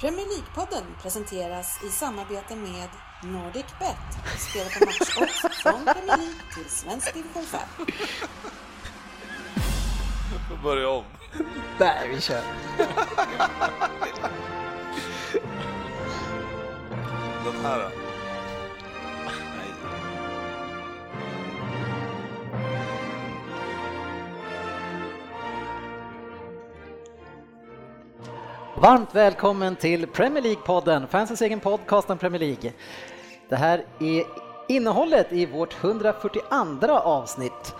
Premier League-podden presenteras i samarbete med NordicBet. Spela på matchodds från Premier League till svensk division 5. Får börja om. Nej, vi kör. Den här då? Varmt välkommen till Premier League-podden, fansens egen podcast om Premier League. Det här är innehållet i vårt 142 avsnitt.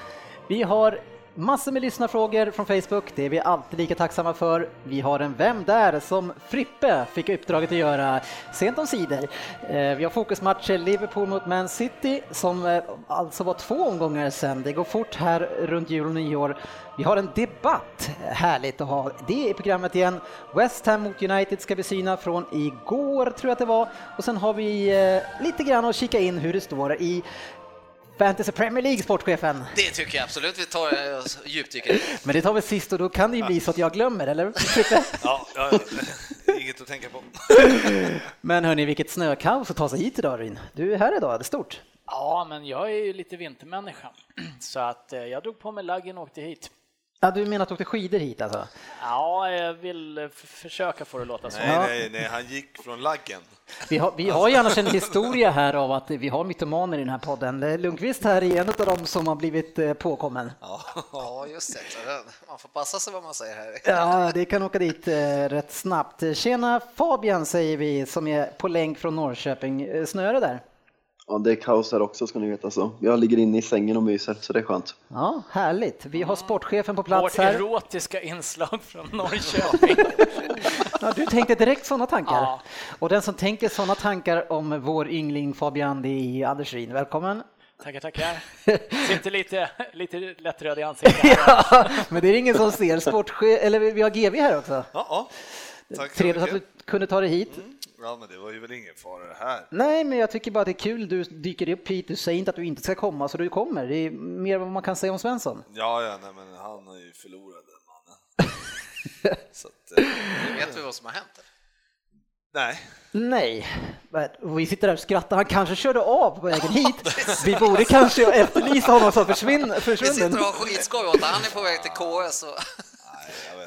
Vi har massor med lyssnarfrågor från Facebook, det är vi alltid lika tacksamma för. Vi har en Vem där? som Frippe fick uppdraget att göra sent om sidor. Eh, vi har fokusmatcher Liverpool mot Man City som eh, alltså var två omgångar sen. Det går fort här runt jul och nyår. Vi har en debatt, härligt att ha det i programmet igen. West Ham mot United ska vi syna från igår tror jag att det var. Och sen har vi eh, lite grann att kika in hur det står i Fantasy Premier League, sportchefen. Det tycker jag absolut vi tar eh, djupdyker. Men det tar vi sist och då kan det ju bli så att jag glömmer, eller? Ja, ja, ja, inget att tänka på. Men hörni, vilket snökaos att ta sig hit idag Ryn. Du är här idag, det är stort. Ja, men jag är ju lite vintermänniska, så att eh, jag drog på mig laggen och åkte hit. Ja, du menar att du åkte skidor hit alltså? Ja, jag vill eh, försöka få det att låta så. Nej, nej, nej, han gick från laggen. Vi har, vi har ju annars en historia här av att vi har mytomaner i den här podden. Lundqvist här är en av dem som har blivit eh, påkommen. Ja, just det. Man får passa sig vad man säger här. Ja, det kan åka dit eh, rätt snabbt. Tjena Fabian säger vi som är på länk från Norrköping. Eh, Snöar det där? Ja, det är kaos här också ska ni veta så. Jag ligger inne i sängen och myser så det är skönt. Ja, härligt. Vi har sportchefen på Vårt plats här. erotiska inslag från Norrköping. Ja, du tänkte direkt sådana tankar. Ja. Och den som tänker sådana tankar om vår yngling Fabian, det är Anders Ryn. Välkommen. Tackar, tackar. Sitter lite, lite lättröd i ansiktet. Ja, men det är ingen som ser. Sportchef, eller vi har GV här också. Ja, ja. Tack så Trevligt att mycket. du kunde ta dig hit. Ja, men det var ju väl ingen fara det här. Nej, men jag tycker bara att det är kul. Du dyker upp hit. Du säger inte att du inte ska komma, så du kommer. Det är mer vad man kan säga om Svensson. Ja, ja, nej, men han är ju förlorad den mannen. Så att, eh, Vet vi vad som har hänt? eller? nej. Nej, vi sitter där och skrattar. Han kanske körde av på vägen hit. Vi borde kanske efterlysa honom som försvinn, Vi sitter försvunnen. och har skitskoj åt. Han är på väg till KS. Och...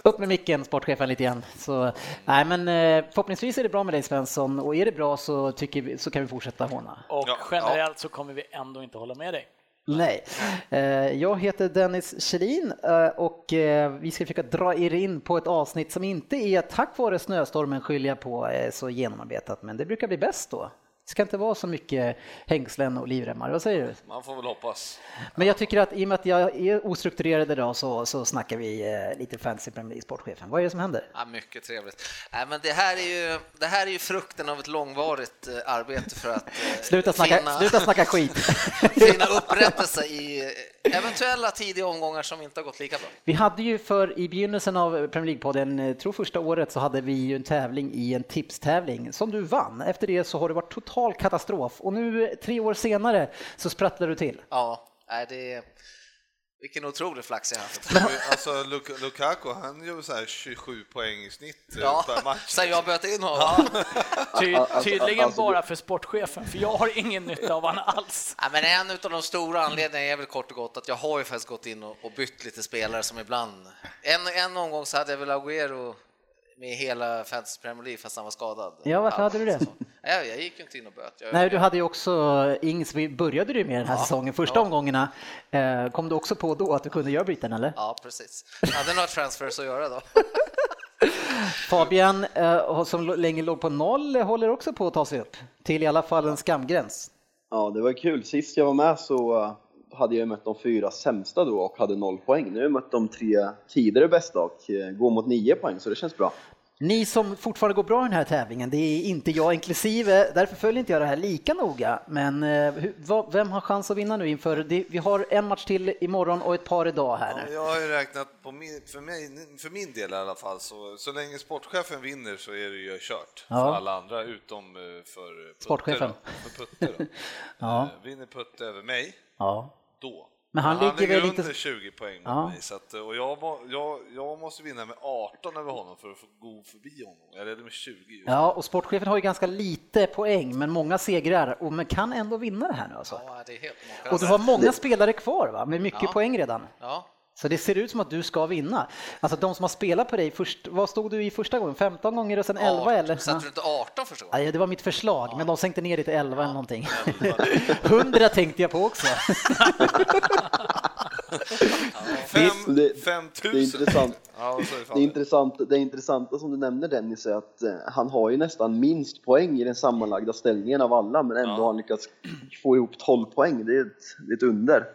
Upp med micken, sportchefen, lite grann. Så, nej, men eh, förhoppningsvis är det bra med dig Svensson och är det bra så, tycker vi, så kan vi fortsätta håna. Och Ja, generellt så kommer vi ändå inte hålla med dig. Nej. Eh, Jag heter Dennis Kjellin eh, och vi ska försöka dra er in på ett avsnitt som inte är tack vare snöstormen skyller jag på så genomarbetat, men det brukar bli bäst då. Det ska inte vara så mycket hängslen och livremmar. Vad säger du? Man får väl hoppas. Men jag tycker att i och med att jag är ostrukturerad idag så, så snackar vi eh, lite fancy Premier League sportchefen. Vad är det som händer? Ja, mycket trevligt. Nej, men det, här är ju, det här är ju frukten av ett långvarigt eh, arbete för att eh, Sluta snacka, finna, sluta snacka skit. finna upprättelse i eventuella tidiga omgångar som inte har gått lika bra. Vi hade ju för i begynnelsen av Premier League-podden, tror första året, så hade vi ju en tävling i en tipstävling som du vann. Efter det så har det varit total katastrof och nu tre år senare så sprattlar du till. Ja, det är... Vilken otrolig flax jag haft. Alltså, Luk- Lukaku, han gör så här 27 poäng i snitt eh, Ja, per match. sen jag böt in honom. Ty, alltså, tydligen alltså, bara för sportchefen, för jag har ingen nytta av honom alls. Ja, men en av de stora anledningarna är väl kort och gott att jag har ju faktiskt gått in och, och bytt lite spelare som ibland... En, en omgång så hade jag väl Agüero med hela Fantasy Premier League fast han var skadad. Ja, varför hade du det? så. Ja, jag gick ju inte in och böt. Jag, Nej, du hade ju också, Ings, vi började du med den här säsongen, första omgångarna. Eh, Kom du också på då att du kunde göra byten eller? Ja, precis. Jag hade några transfers att göra då. Fabian, eh, som länge låg på noll, eh, håller också på att ta sig upp till i alla fall en skamgräns. Ja, det var kul. Sist jag var med så hade jag mött de fyra sämsta då och hade noll poäng. Nu har jag mött de tre tidigare bästa och går mot nio poäng så det känns bra. Ni som fortfarande går bra i den här tävlingen, det är inte jag inklusive, därför följer inte jag det här lika noga. Men eh, vem har chans att vinna nu inför, vi har en match till imorgon och ett par idag här Ja, jag har ju räknat på min, för, mig, för min del i alla fall, så, så länge sportchefen vinner så är det ju kört Ja. för alla andra utom eh, för Putte. Sportchefen. Då, för Putte då. Ja. Eh, Vinner Putte över mig, Ja. då Men han, han ligger väl under inte... 20 poäng mot Ja. mig, så att, och jag, må- jag, jag måste vinna med 18 över honom för att få gå förbi honom. Jag leder med 20 just. Ja, och sportchefen har ju ganska lite poäng, men många segrar och men kan ändå vinna det här nu alltså. Ja, det är helt Och du har många spelare kvar va, med mycket Ja. poäng redan. Ja, Så det ser ut som att du ska vinna. Alltså de som har spelat på dig, först, vad stod du i första gången? 15 gånger och sen 11 eller? Satte du inte 18 första gången? Ja, det var mitt förslag, men de sänkte ner det till 11 eller någonting. 100 tänkte jag på också. Fem, Det- 5 Det 000. är intressant. Ja, Det, är intressant, det intressanta som du nämner Dennis är att eh, han har ju nästan minst poäng i den sammanlagda ställningen av alla men ändå Ja. har han lyckats få ihop 12 poäng. Det är ett, det är ett under.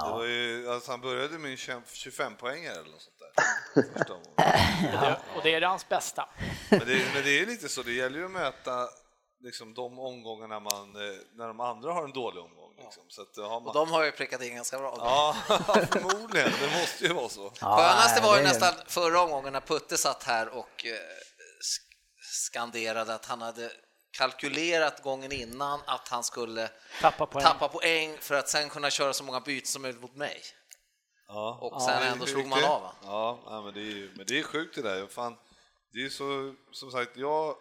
Det var ju, alltså, han började med en 25 poänger eller något sånt där. Omgången. Och det, och det är hans bästa. Men det, men det är lite så, det gäller ju att möta liksom, de omgångarna man, eh, när de andra har en dålig omgång. Liksom. Så att, har man, Och de har ju prickat in ganska bra. Ja, förmodligen. Det måste ju vara så. Skönaste var ju det nästan förra omgången när Putte satt här och eh, sk- skanderade att han hade kalkylerat gången innan att han skulle Tappa poäng. tappa poäng för att sen kunna köra så många byten som möjligt mot mig. Ja. Och sen är ändå slog man det. av, va? Ja, ja, men det är men det är sjukt det där. Fan, det är så, som sagt, jag,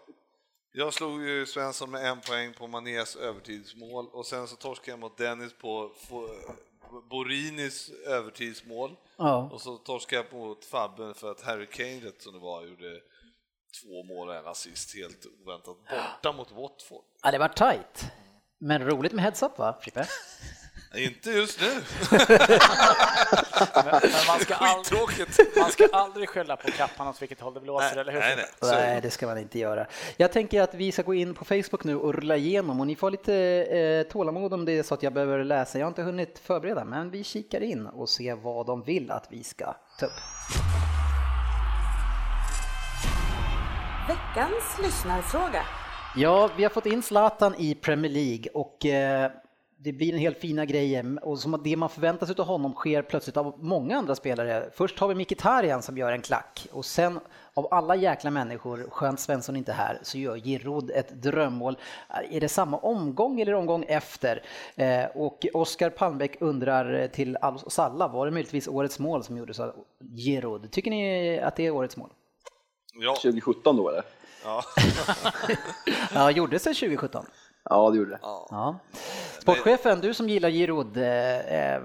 jag slog ju Svensson med en poäng på Manés övertidsmål och sen så torskade jag mot Dennis på Borinis övertidsmål. Ja. Och så torskade jag mot Fabben för att Harry Kane, rätt som det var, gjorde två mål och en assist helt oväntat borta mot Watford. Ja, det var tight. Men roligt med heads-up va, Frippe? Inte just nu. Men, men man, ska aldrig, man ska aldrig skylla på kappan åt vilket håll det blåser, eller hur? nej, nej. Nej, det ska man inte göra. Jag tänker att vi ska gå in på Facebook nu och rulla igenom och ni får lite eh, tålamod om det är så att jag behöver läsa. Jag har inte hunnit förbereda, men vi kikar in och ser vad de vill att vi ska ta upp. Veckans lyssnarfråga. Ja, vi har fått in Zlatan i Premier League och eh, det blir en helt fina grejer och som det man förväntar sig av honom sker plötsligt av många andra spelare. Först har vi Mkhitaryan som gör en klack och sen av alla jäkla människor, skönt Svensson inte här, så gör Giroud ett drömmål. Är det samma omgång eller omgång efter? Eh, och Oskar Palmbäck undrar till oss alla, var det möjligtvis årets mål som gjordes av Giroud? Tycker ni att det är årets mål? Ja, 2017 då eller? ja. Ja, gjordes det 2017? Ja, det gjorde det. Ja. Sportchefen, du som gillar Giroud, eh, eh,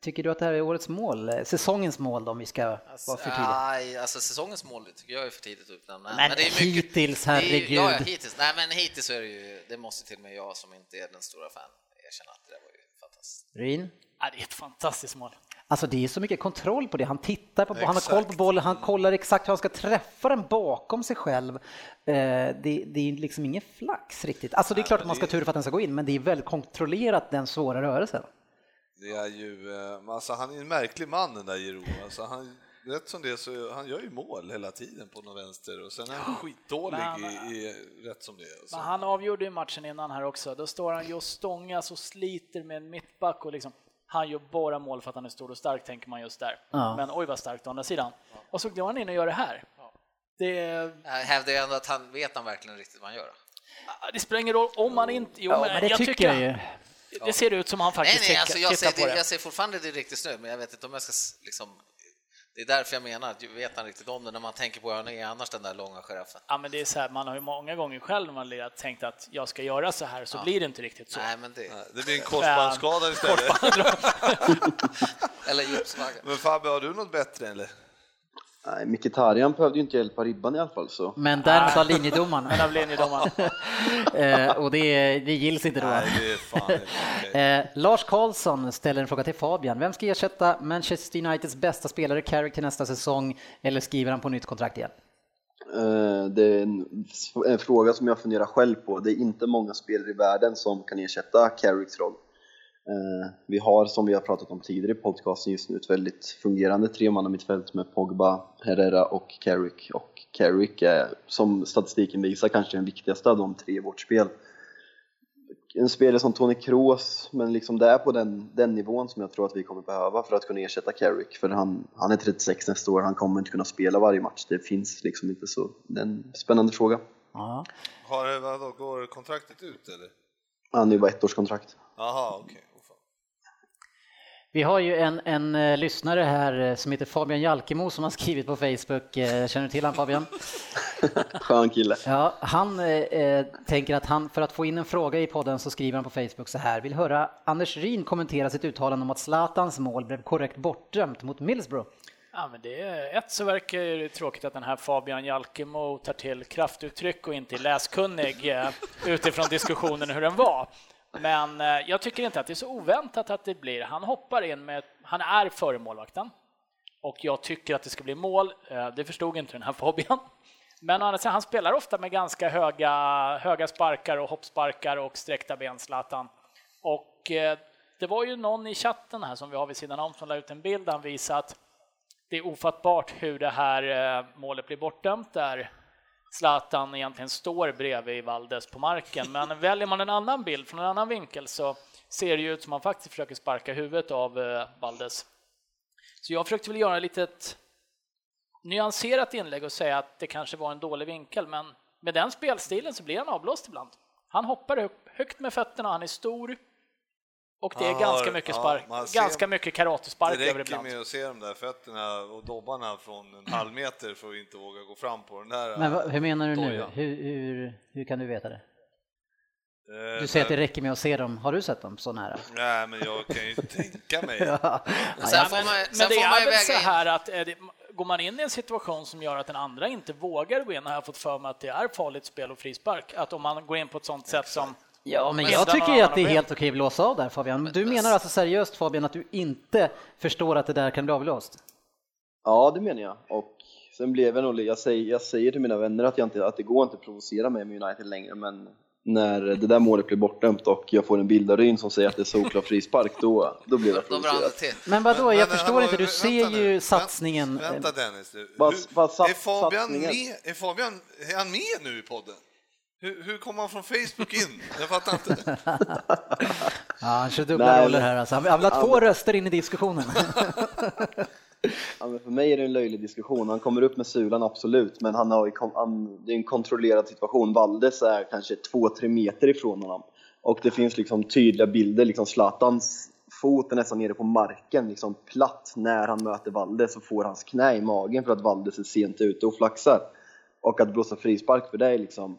tycker du att det här är årets mål, eh, säsongens mål då, om vi ska vara för tydliga? Nej, alltså säsongens mål tycker jag är för tidigt att utnämna. Men hittills, det är ju- herregud. Ja, ja, hittills. Nej, men hittills så är det ju, det måste till och med jag som inte är den stora fan erkänna att det där var ju fantastiskt. Rin? Ja, det är ett fantastiskt mål. Alltså det är så mycket kontroll på det, han tittar på han har koll på bollen, han kollar exakt hur han ska träffa den bakom sig själv. Eh, det, det är liksom ingen flax riktigt. Alltså det är klart att man ska ha tur för att den ska gå in, men det är väldigt kontrollerat den svåra rörelsen. Det är ju, eh, alltså han är en märklig man den där Giroud. Alltså han, rätt som det så han gör ju mål hela tiden på någon vänster och sen är han skitdålig Men- i, i rätt som det är. Men han avgjorde ju matchen innan här också. Då står han ju och stångas och sliter med en mittback och liksom han gör bara mål för att han är stor och stark, tänker man just där. Ja. Men oj vad starkt å andra sidan. Och så går han in och gör det här. Det, Jag hävdar ju ändå att han vet han verkligen riktigt vad han gör. det spelar ingen roll om han inte... Jo, Ja, men det tycker jag ju. Det ser ut som han Nej, faktiskt nej, alltså jag, tittar ser, på det, det. jag ser fortfarande det riktigt snyggt, men jag vet inte om jag ska liksom... Det är därför jag menar att vet han riktigt om det när man tänker på hur han är annars, den där långa giraffen. Ja, men det är så här, man har ju många gånger själv när man lirat tänkt att jag ska göra så här, så blir det inte riktigt så. Nej, men det... Det blir en korsbandsskada istället. Eller djupsvagga. Men Fabbe, har du något bättre eller? Nej, Mkhitaryan behövde ju inte hjälpa ribban i alla fall så. Men däremot har linjedomaren. Men av linjedomaren. eh, och det, det gills inte då. Nej, det är fan inte okej. Eh, Lars Karlsson ställer en fråga till Fabian. Vem ska ersätta Manchester Uniteds bästa spelare, Carrick, till nästa säsong? Eller skriver han på nytt kontrakt igen? Eh, Det är en, en fråga som jag funderar själv på. Det är inte många spelare i världen som kan ersätta Carricks roll. Eh, Vi har, som vi har pratat om tidigare i podcasten just nu, ett väldigt fungerande tremannamittfält med Pogba, Herrera och Carrick. Och Carrick är, som statistiken visar, kanske den viktigaste av de tre i vårt spel. En spelare som Toni Kroos, men liksom det är på den, den nivån som jag tror att vi kommer behöva för att kunna ersätta Carrick. För han, han är 36 nästa år, han kommer inte kunna spela varje match. Det finns liksom inte så. Det är en spännande fråga. Har det, vadå, går kontraktet ut eller? Han är ju bara ettårskontrakt. Jaha, okej. Fan. Vi har ju en, en eh, lyssnare här eh, som heter Fabian Jalkemo som har skrivit på Facebook. Eh, Känner du till han Fabian? Skön kille. Ja, han eh, tänker att han för att få in en fråga i podden så skriver han på Facebook så här. Vill höra Anders Rin kommentera sitt uttalande om att Zlatans mål blev korrekt bortdömt mot Middlesbrough. Ja, men det är, ett så verkar det tråkigt att den här Fabian Jalkemo tar till kraftuttryck och inte är läskunnig eh, utifrån diskussionen hur den var. Men eh, jag tycker inte att det är så oväntat att det blir. Han hoppar in med, han är före målvakten och jag tycker att det ska bli mål. Eh, det förstod inte den här Fabian. Men å andra sidan, han spelar ofta med ganska höga, höga sparkar och hoppsparkar och sträckta ben, Zlatan. Och eh, det var ju någon i chatten här som vi har vid sidan om som la ut en bild där han visade att det är ofattbart hur det här målet blir bortdömt där Zlatan egentligen står bredvid Valdes på marken. Men väljer man en annan bild från en annan vinkel så ser det ju ut som att han faktiskt försöker sparka huvudet av eh, Valdes. Så jag försökte väl göra ett litet nyanserat inlägg och säga att det kanske var en dålig vinkel, men med den spelstilen så blir han avblåst ibland. Han hoppar högt med fötterna, han är stor och det är Han ganska har- mycket ja, spark, ser- ganska mycket karatespark Det över räcker ibland. med att se de där fötterna och dobbarna från en halv meter för att inte våga gå fram på den där. Men vad- hur menar du nu? Hur, hur, hur kan du veta det? Eh, Du säger att det men- räcker med att se dem. Har du sett dem så nära? Nej, men jag kan ju tänka mig. Ja. Sen får Men, man, men sen det får man är ju väl så väga in. här att är det, går man in i en situation som gör att den andra inte vågar gå in, har jag fått för mig att det är farligt spel och frispark. Att om man går in på ett sånt sätt som Ja, men Men jag tycker ju att det är helt okej att blåsa av där Fabian. Du menar alltså seriöst Fabian att du inte förstår att det där kan bli avblåst? Ja, det menar jag. Och sen blev jag nog, jag säger, jag säger till mina vänner att, jag inte, att det går inte att provocera mig med United längre, men när det där målet blir bortdömt och jag får en bild av Ryn som säger att det är solklar frispark, då, då blir jag provocerad. Men vadå, Men- jag men förstår hallå, inte, du vänta ser nu. ju satsningen. Vänta Dennis, du. Vad- Hur- är, Fabian satsningen? med, är Fabian är han med nu i podden? Hur, hur kom han från Facebook in? Jag fattar inte. Ja, han kör dubbla Nej, roller här alltså. Han vill ha två röster in i diskussionen. Ja, men för mig är det en löjlig diskussion. Han kommer upp med sulan, absolut, men han har, han, det är en kontrollerad situation. Valdes är kanske två, tre meter ifrån honom. Och det finns liksom tydliga bilder, liksom Zlatans fot är nästan nere på marken, liksom platt när han möter Valdes och får hans knä i magen för att Valdes är sent ute och flaxar. Och att blåsa frispark för det är liksom,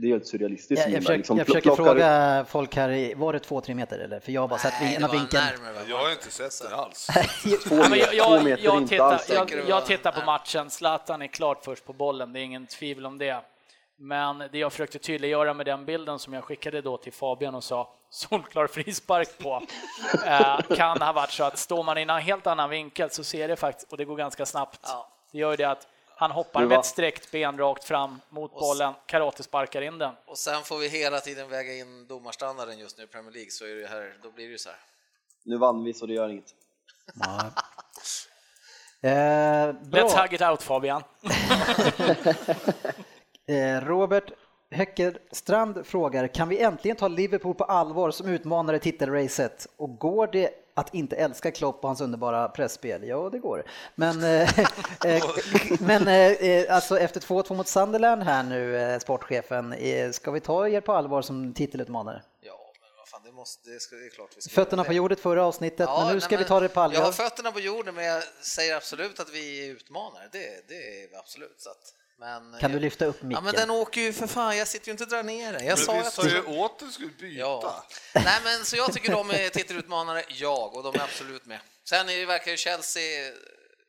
det är helt surrealistiskt. Jag, jag försöker, liksom, jag försöker fråga folk här, var det två, tre meter eller? För jag har bara sett Nej, ena var vinkeln. närmare. Jag har inte sett det alls. Två Ja, men meter, jag, två jag, meter jag, inte tittar, alls. jag, jag tittar på matchen. Zlatan är klart först på bollen, det är ingen tvivel om det. Men det jag försökte tydliggöra med den bilden som jag skickade då till Fabian och sa solklar frispark på, eh, kan ha varit så att står man i en helt annan vinkel så ser det faktiskt, och det går ganska snabbt, Ja. det gör ju det att han hoppar med ett sträckt ben rakt fram mot bollen, karatesparkar in den. Och sen får vi hela tiden väga in domarstandarden just nu i Premier League, så är det här, då blir det ju så här. Nu vann vi så det gör inget. Eh, Let's hug it out Fabian. Eh, Robert Höckerstrand frågar, kan vi äntligen ta Liverpool på allvar som utmanare i titelracet? Och går det att inte älska Klopp och hans underbara pressspel? Ja, det går. Men, eh, eh, men eh, alltså efter 2-2 mot Sunderland här nu, sportchefen, ska vi ta er på allvar som titelutmanare? Det, måste, det, ska, det vi Fötterna på det. jordet förra avsnittet, Ja, men nu nej, ska vi men ta det på Jag allvar. har fötterna på jorden, men jag säger absolut att vi är utmanare. Det, det är vi absolut. Så att, men, Kan du lyfta upp Ja, micken? men den åker ju för fan, jag sitter ju inte och drar ner den. Jag sa Men att... sa ju åt att du skulle byta. Ja. Nej, men så jag tycker de är titelutmanare, jag, och de är absolut med. Sen är, verkar ju Chelsea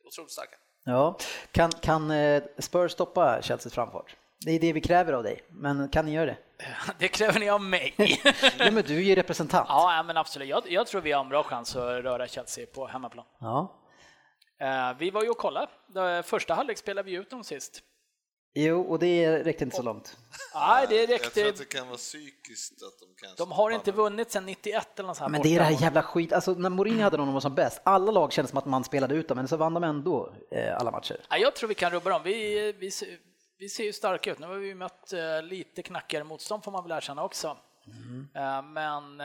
otroligt starka. Ja, kan, kan eh, Spurs stoppa Chelseas framfart? Det är det vi kräver av dig, men kan ni göra det? Det kräver ni av mig. Nej, men du är ju representant. Ja, ja, men absolut. Jag, jag tror vi har en bra chans att röra Chelsea på hemmaplan. Ja. Eh, vi var ju och kollade. Det- Första halvlek spelade vi ut dem sist. Jo, och det räckte inte så långt. Nej, det Jag tror räckte. att det kan vara psykiskt att de kan De har inte det. vunnit sedan 91 eller något sånt här Men det är det här jävla skit, alltså när Mourinho hade de var som bäst, alla lag kändes som att man spelade ut dem, men så vann de ändå eh, alla matcher. Ja, jag tror vi kan rubba dem. Vi, vi, ser- vi ser ju starka ut. Nu har vi mött eh, lite knackigare motstånd får man väl erkänna också. Mm. Eh, men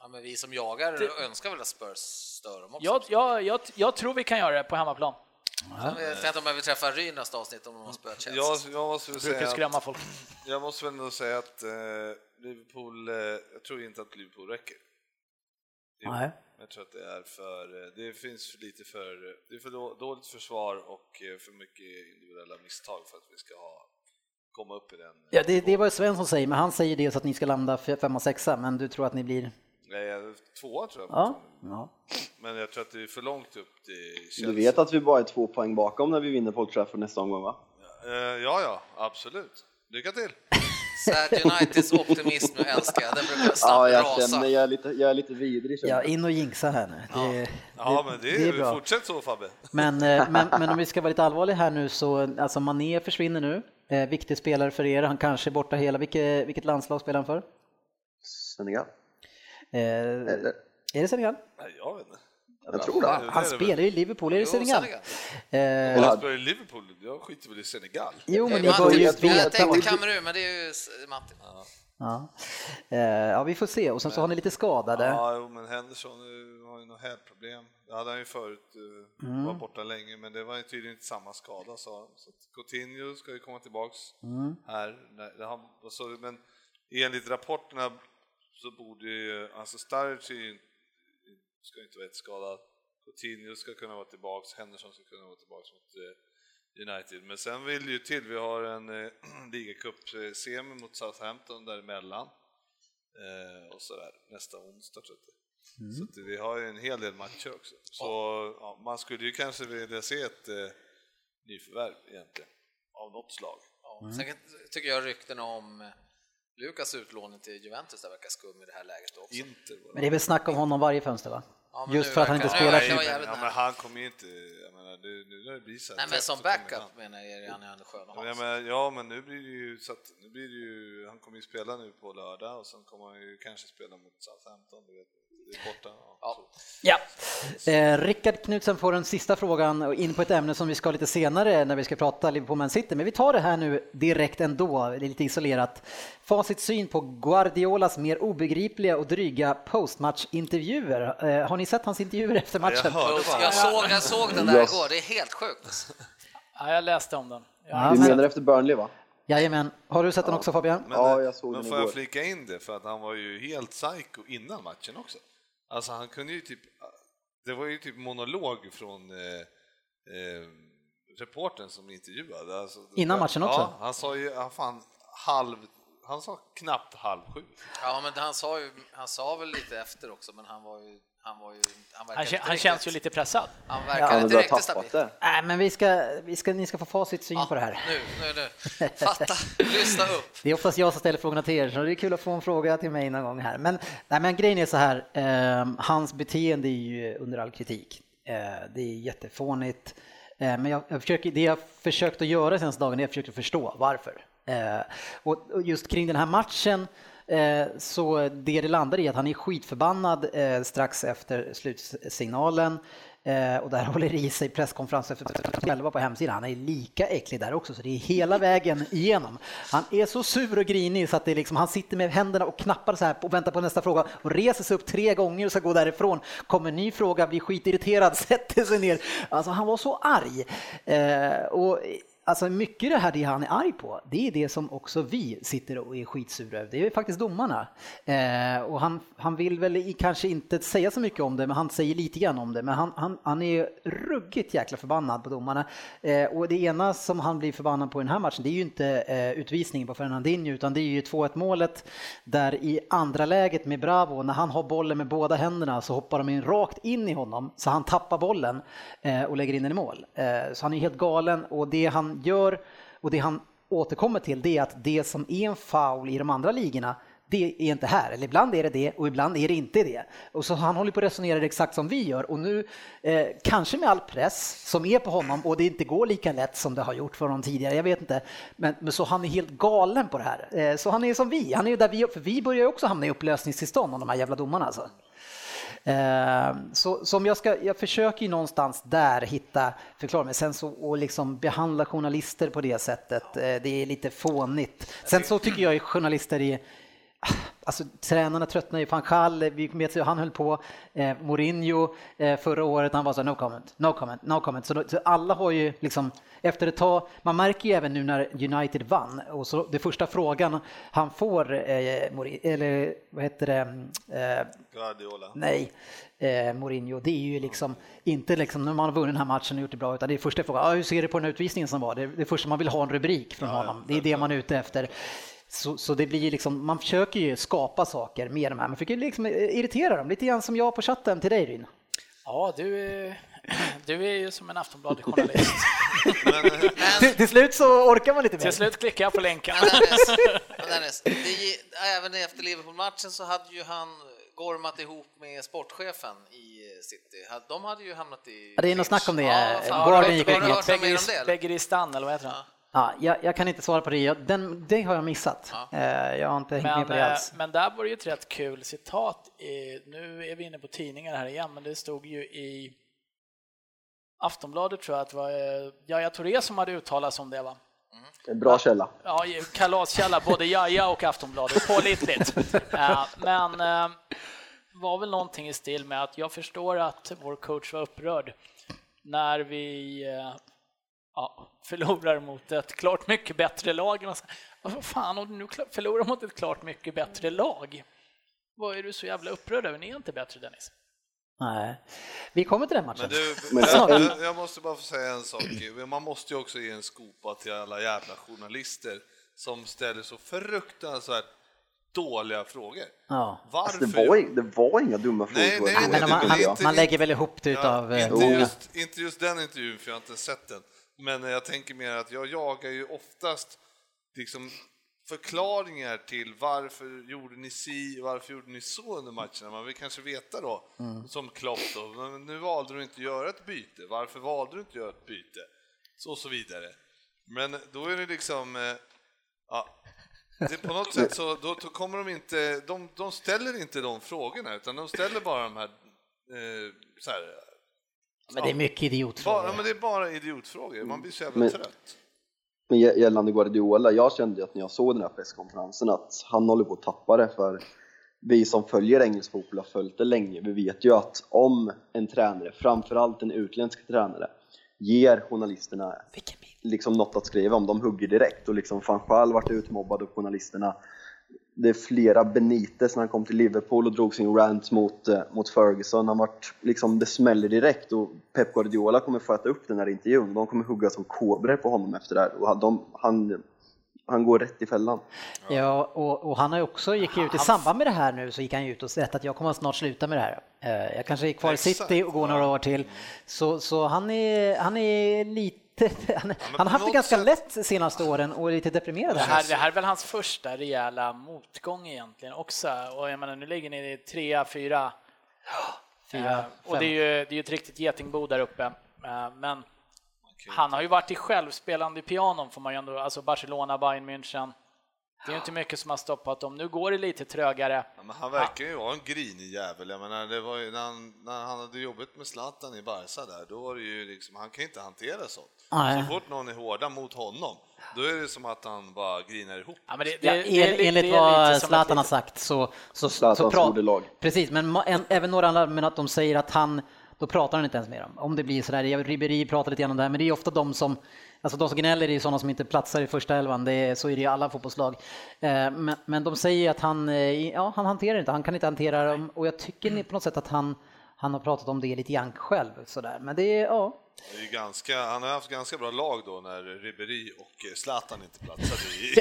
Ja, men vi som jagar önskar väl att Spurs stör dem också. jag, jag, jag, jag tror vi kan göra det på hemmaplan. Jag inte om jag vill träffa Ryn nästa avsnitt om de har spöat Chelsea. Jag, jag, måste väl säga skrämma att, folk. jag måste väl ändå säga att eh, Liverpool, eh, jag tror inte att Liverpool räcker. Nej. Jag tror att det är för, eh, det finns för lite för, det är för då- dåligt försvar och för mycket individuella misstag för att vi ska ha, komma upp i den. Ja, det, det är vad Svensson säger, men han säger dels att ni ska landa femma, sexa, men du tror att ni blir... Nej, tvåa tror jag. Ja, ja. Men jag tror att det är för långt upp till Chelsea. Du vet att vi bara är två poäng bakom när vi vinner på Old Trafford nästa omgång va? Eh, Ja, ja, absolut. Lycka till! Här, Uniteds optimism, nu älskar jag, den brukar Ja, snabbt jag rasa. känner, jag är lite, jag är lite vidrig ja, in och jinxa här nu. Det, Ja, men det, det är är bra. fortsätt så Fabbe. Men, eh, men, men om vi ska vara lite allvarliga här nu så, alltså Mané försvinner nu. Eh, viktig spelare för er, han kanske är borta hela. Vilket, vilket landslag spelar han för? Senegal? Eh, Eller? är det Senegal? Nej, jag vet inte. Jag tror det. Han spelar ju i Liverpool, är det Senegal? Senegal. Eh, han spelar i Liverpool, jag skiter väl i Senegal. jo, men ni bör ju veta. Jag tänkte Kamerun, men det är ju Matti. Ja. Eh, ja, vi får se. Och sen så har ni lite skadade. Ja, men Henderson eh, har ju något hälproblem. Det hade han ju förut, eh, Mm. var borta länge, men det var ju tydligen inte samma skada sa han. Så Coutinho ska ju komma tillbaks Mm. här. Men enligt rapporterna så borde ju, alltså ju- ska ju inte vara ett skadad. Coutinho ska kunna vara tillbaks, Henderson ska kunna vara tillbaks mot eh, United. Men sen vill ju till, vi har en eh, ligacup-semi mot Southampton däremellan. Eh, och sådär, nästa onsdag tror jag. Mm. Så att vi har ju en hel del matcher också. Så ja, man skulle ju kanske vilja se ett eh, nyförvärv egentligen, av något slag. Ja. Sen tycker jag rykten om Lukas utlåning till Juventus där verkar skum i det här läget också. Inte. Men det är väl snack om honom varje fönster va? Ja, Just nu för att han inte spelar nu vara men, jävligt ja, men han kommer ju inte, jag menar, det, nu när det blir så här Nej, men som backup han. menar jag är han ändå skön att Ja, ha. men, ja, men nu blir det ju så att, nu blir det ju, han kommer ju spela nu på lördag och sen kommer han ju kanske spela mot Southampton, du vet, borta. Ja, Ja. Eh, Rickard Knutsen får den sista frågan och in på ett ämne som vi ska lite senare när vi ska prata Liverpool Man City. Men vi tar det här nu direkt ändå, det är lite isolerat. Facit syn på Guardiolas mer obegripliga och dryga postmatchintervjuer. Eh, har ni sett hans intervjuer efter matchen? Jag. Jag såg, jag såg den där igår, det är helt sjukt. Ja, jag läste om den. Jag Du menar efter Burnley va? Jajamän. Har du sett den också Fabian? Men, Ja, eh, jag såg men den får jag igår. flika in det för att han var ju helt psycho innan matchen också. Alltså han kunde ju typ, det var ju typ monolog från eh, eh, reportern som intervjuade. Alltså, Innan matchen också? Ja, han sa ju, ja, fan, halv, han sa knappt halv sju. Ja, men han sa, ju, han sa väl lite efter också, men han var ju... Han, var ju, han, Han, han känns ju lite pressad. Han Ja, verkar har inte riktigt stabil. det. Nej, men vi ska, vi ska, ni ska få facit syn på det här. Nu, nu, nu. Fatta, lyssna upp. Det är oftast jag som ställer frågorna till er, så det är kul att få en fråga till mig någon gång här. Men, nej, men grejen är så här, eh, hans beteende är ju under all kritik. Eh, det är jättefånigt. Eh, men jag, jag försöker, det jag försökt att göra senaste dagen är att försöka förstå varför. Eh, och, och just kring den här matchen Eh, så det det landar i att han är skitförbannad eh, strax efter slutsignalen. Eh, och där håller i sig presskonferens efter själva på hemsidan. Han är lika äcklig där också, så det är hela vägen igenom. Han är så sur och grinig så att det är liksom, han sitter med händerna och knappar så här och väntar på nästa fråga och reser sig upp tre gånger och ska gå därifrån. Kommer ny fråga, blir skitirriterad, sätter sig ner. Alltså han var så arg. Och Alltså mycket det här det han är arg på, det är det som också vi sitter och är skitsura över. Det är faktiskt domarna. Eh, och han, han vill väl i, kanske inte säga så mycket om det, men han säger lite grann om det. Men han, han, han är ruggigt jäkla förbannad på domarna. Eh, och det ena som han blir förbannad på i den här matchen, det är ju inte eh, utvisningen på Fernandinho, utan det är ju 2-1 målet där i andra läget med Bravo, när han har bollen med båda händerna så hoppar de in rakt in i honom, så han tappar bollen eh, och lägger in den i mål. Eh, så han är helt galen och det han gör och det han återkommer till det är att det som är en foul i de andra ligorna det är inte här, eller ibland är det det och ibland är det inte det. Och så han håller på att resonera exakt som vi gör och nu eh, kanske med all press som är på honom och det inte går lika lätt som det har gjort för honom tidigare, jag vet inte. Men, men så han är helt galen på det här. Eh, så han är som vi, han är ju där vi, för vi börjar ju också hamna i upplösningstillstånd om de här jävla domarna alltså. Eh, Så som jag ska, jag försöker ju någonstans där hitta förklaring, men sen så och liksom behandla journalister på det sättet, eh, det är lite fånigt. Sen så tycker jag ju journalister är Alltså tränarna tröttnar ju, van Gaal, vi vet ju, han höll på, eh, Mourinho eh, förra året, han var så no comment, no comment, no comment. Så, så alla har ju liksom, efter ett tag, man märker ju även nu när United vann, och så det första frågan han får, eh, Mourinho, eller vad heter det, eh, Guardiola. nej, eh, Mourinho, det är ju liksom inte liksom när man har vunnit den här matchen och gjort det bra, utan det är första frågan, ah, hur ser du på den utvisningen som var? Det är det första man vill ha en rubrik från honom, det är det man är ute efter. Så, så det blir liksom, man försöker ju skapa saker med de här, man försöker liksom irritera dem, lite grann som jag på chatten till dig Ryn. Ja, du är, du är ju som en Aftonbladet-journalist. Eh, Till, till slut så orkar man lite mer. Till slut klickar jag på länken. Även efter Liverpool-matchen så hade ju han gormat ihop med sportchefen i City. De hade ju hamnat i... Ja, det är något snack om det. Ja, du- gick ut? Begeristan, eller vad heter han? Ja, jag, jag kan inte svara på det, den, det har jag missat. Ja. Eh, Jag har inte hängt med Men, på det eh, alls. men där var det ju ett rätt kul citat. I, nu är vi inne på tidningar här igen, men det stod ju i Aftonbladet tror jag att det var eh, Yahya Touré som hade uttalat sig om det va? En bra källa. Ja, kalaskälla, både Jaja och Aftonbladet, pålitligt. Eh, Men eh, var väl någonting i stil med att jag förstår att vår coach var upprörd när vi eh, ja, förlorar mot ett klart mycket bättre lag. Och så, Vad fan, om du nu förlorar mot ett klart mycket bättre lag, vad är du så jävla upprörd över? Ni är inte bättre Dennis. Nej. Vi kommer till den matchen. men du, Men- jag, jag, måste bara få säga en sak. Man måste ju också ge en skopa till alla jävla journalister som ställer så fruktansvärt dåliga frågor. Ja. Varför? Alltså, det, var, det var inga dumma frågor. Nej, nej, nej, Men det man, man, lägger väl ihop det utav eh, inte, just, inte just den intervjun, för jag har inte sett den. Men jag tänker mer att jag jagar ju oftast liksom förklaringar till varför gjorde ni si, varför gjorde ni så under matcherna. Man vill kanske veta då, som Klopp då, men nu valde du inte att göra ett byte. Varför valde du inte att göra ett byte? Så och så vidare. Men då är det liksom, eh, ja, det, på något sätt så då, då kommer de inte, de, de ställer inte de frågorna utan de ställer bara de här, eh, så här Men det är mycket bara, idiotfrågor. ja, men det är bara idiotfrågor, man blir så jävla Men- trött. Men gä- gällande Guardiola, jag kände ju att när jag såg den här presskonferensen att han håller på att tappa det för vi som följer engelsk fotboll har följt det länge, vi vet ju att om en tränare, framförallt en utländsk tränare, ger journalisterna liksom något att skriva om, de hugger direkt och liksom van Gaal vart utmobbad av journalisterna. Det är flera Benitez när han kom till Liverpool och drog sin rant mot, eh, mot Ferguson. Han vart, liksom, det smäller direkt och Pep Guardiola kommer få äta upp den här intervjun. De kommer hugga som kobror på honom efter det här och de, han, han går rätt i fällan. Ja, och, och han har också gick ut i samband med det här nu så gick han ut och sett att jag kommer snart sluta med det här. Eh, Jag kanske är kvar i City och går några år till. Så, så han, är, han är lite, han, har haft det ganska sätt- lätt de senaste åren och är lite deprimerad. Det här. det här är väl hans första rejäla motgång egentligen också. Och jag menar, nu ligger ni i trea, fyra. Fyra, Eh, och det är ju det är ju ett riktigt getingbo där uppe. Eh, Men han har ju varit i självspelande pianon får man ju ändå, alltså Barcelona, Bayern München. Det är ju inte mycket som har stoppat dem. Nu går det lite trögare. Ja, men han verkar ju vara en grinig jävel. Jag menar, det var ju när, han, när han hade jobbat med Zlatan i Barca där, då var det ju liksom, han kan inte hantera sånt. Nej. Så fort någon är hårda mot honom, då är det som att han bara grinar ihop. Ja, men det, det, Ja, enligt det är vad Zlatan har sagt så, så, så Zlatans pra- ordelag. Precis, men ma- en, även några andra, men att de säger att han, då pratar han inte ens med dem. Om det blir sådär, jag- Ribéry pratar lite grann om det här, men det är ofta de som, alltså de som gnäller är ju sådana som inte platsar i första elvan, det är, så är det i alla fotbollslag. Eh, men, men de säger att han, eh, ja, han hanterar inte, han kan inte hantera dem och jag tycker ni på något sätt att han, han har pratat om det lite grann själv sådär, men det är, ja. Det är ganska, han har haft ganska bra lag då när Ribéry och eh, Zlatan inte platsade i.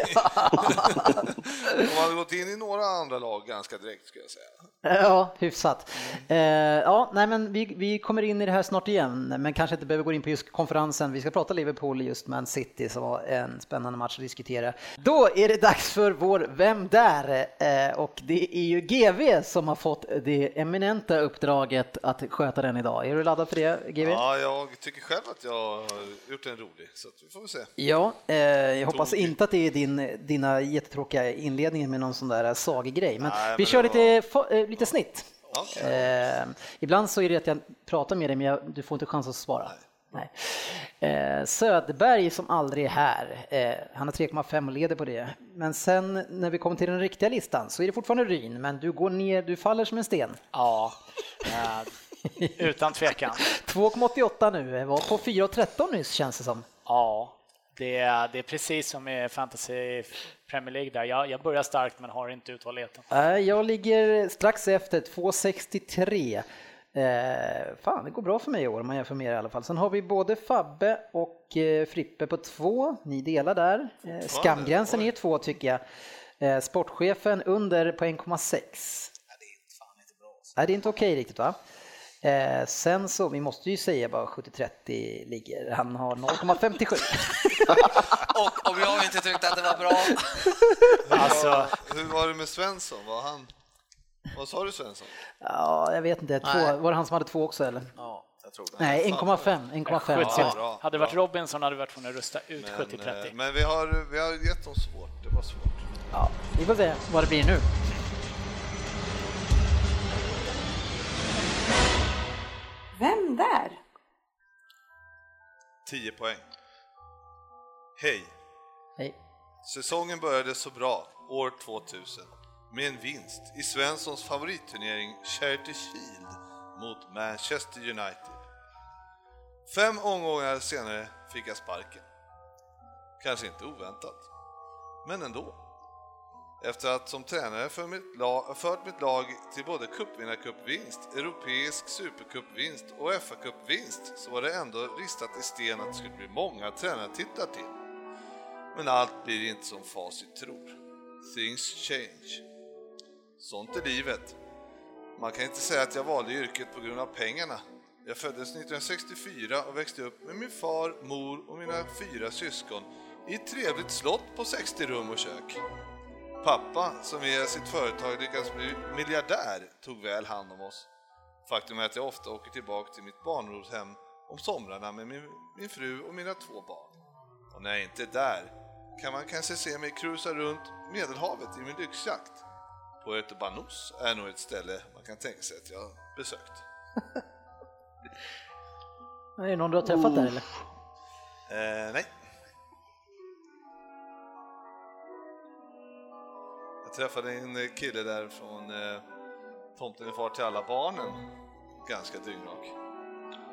De hade gått in i några andra lag ganska direkt skulle jag säga. Ja, hyfsat. Eh, ja, nej, men vi, vi kommer in i det här snart igen, men kanske inte behöver gå in på just konferensen. Vi ska prata Liverpool just Man City som var en spännande match att diskutera. Då är det dags för vår Vem där? Eh, och det är ju GV som har fått det eminenta uppdraget att sköta den idag. Är du laddad för det, GV? Ja, jag tycker själv att jag har gjort en rolig, så vi får väl se. Ja, eh, jag hoppas Tokig. inte att det är din, dina jättetråkiga inledningar med någon sån där sagegrej, men Nej, vi men kör lite, fo- eh, lite snitt. Ja. Eh, ibland så är det att jag pratar med dig men jag, du får inte chans att svara. Nej. Eh, Söderberg som aldrig är här, eh, han har 3,5 och leder på det. Men sen när vi kommer till den riktiga listan så är det fortfarande Ryn, men du går ner, du faller som en sten. Ja, eh, utan tvekan. 2,88 nu, var på 4,13 nyss känns det som. Ja, det är, det är precis som i Fantasy Premier League där. Jag, jag börjar starkt men har inte uthålligheten. Jag ligger strax efter, 2,63. Eh, fan, det går bra för mig i år om man jämför med er i alla fall. Sen har vi både Fabbe och eh, Frippe på två. Ni delar där. Eh, skamgränsen är två tycker jag. Eh, sportchefen under på 1,6. Ja, det är inte fan inte bra. Nej, det är inte okej riktigt va? Eh, sen så, vi måste ju säga bara 70-30 ligger. Han har 0,57. Och om jag inte tyckte att det var bra. Alltså, Hur var det med Svensson? Var han... Vad sa du Svensson? ja, jag vet inte. Två, var det han som hade två också eller? Ja. Nej, 1,5. 1,5. 70. Ja. hade det varit. Robinson hade vi varit tvungna att rusta ut Men, 70-30. eh, men vi har, vi har gett dem svårt. Det var svårt. Ja, vi får se vad det blir nu. Vem där? 10 poäng. Hej! Hej. Säsongen började så bra, år 2000, med en vinst i Svenssons favoritturnering Charity Shield mot Manchester United. Fem omgångar senare fick jag sparken. Kanske inte oväntat, men ändå. Efter att som tränare för mitt lag, fört mitt lag till både cupvinnarcupvinst, europeisk supercupvinst och FA-cupvinst så var det ändå ristat i sten att det skulle bli många tränartitlar till. Men allt blir inte som facit tror. Things change. Sånt är livet. Man kan inte säga att jag valde yrket på grund av pengarna. Jag föddes 1964 och växte upp med min far, mor och mina fyra syskon i ett trevligt slott på 60 rum och kök. Pappa, som via sitt företag lyckats bli miljardär, tog väl hand om oss. Faktum är att jag ofta åker tillbaka till mitt barndomshem om somrarna med min, min fru och mina två barn. Och när jag inte är där kan man kanske se mig cruisa runt Medelhavet i min lyxjakt. Puerto Banús är nog ett ställe man kan tänka sig att jag besökt. Är det någon du har träffat där eller? Eh, nej. Träffade en kille där från eh, Tomten är far till alla barnen. Ganska dyngrak.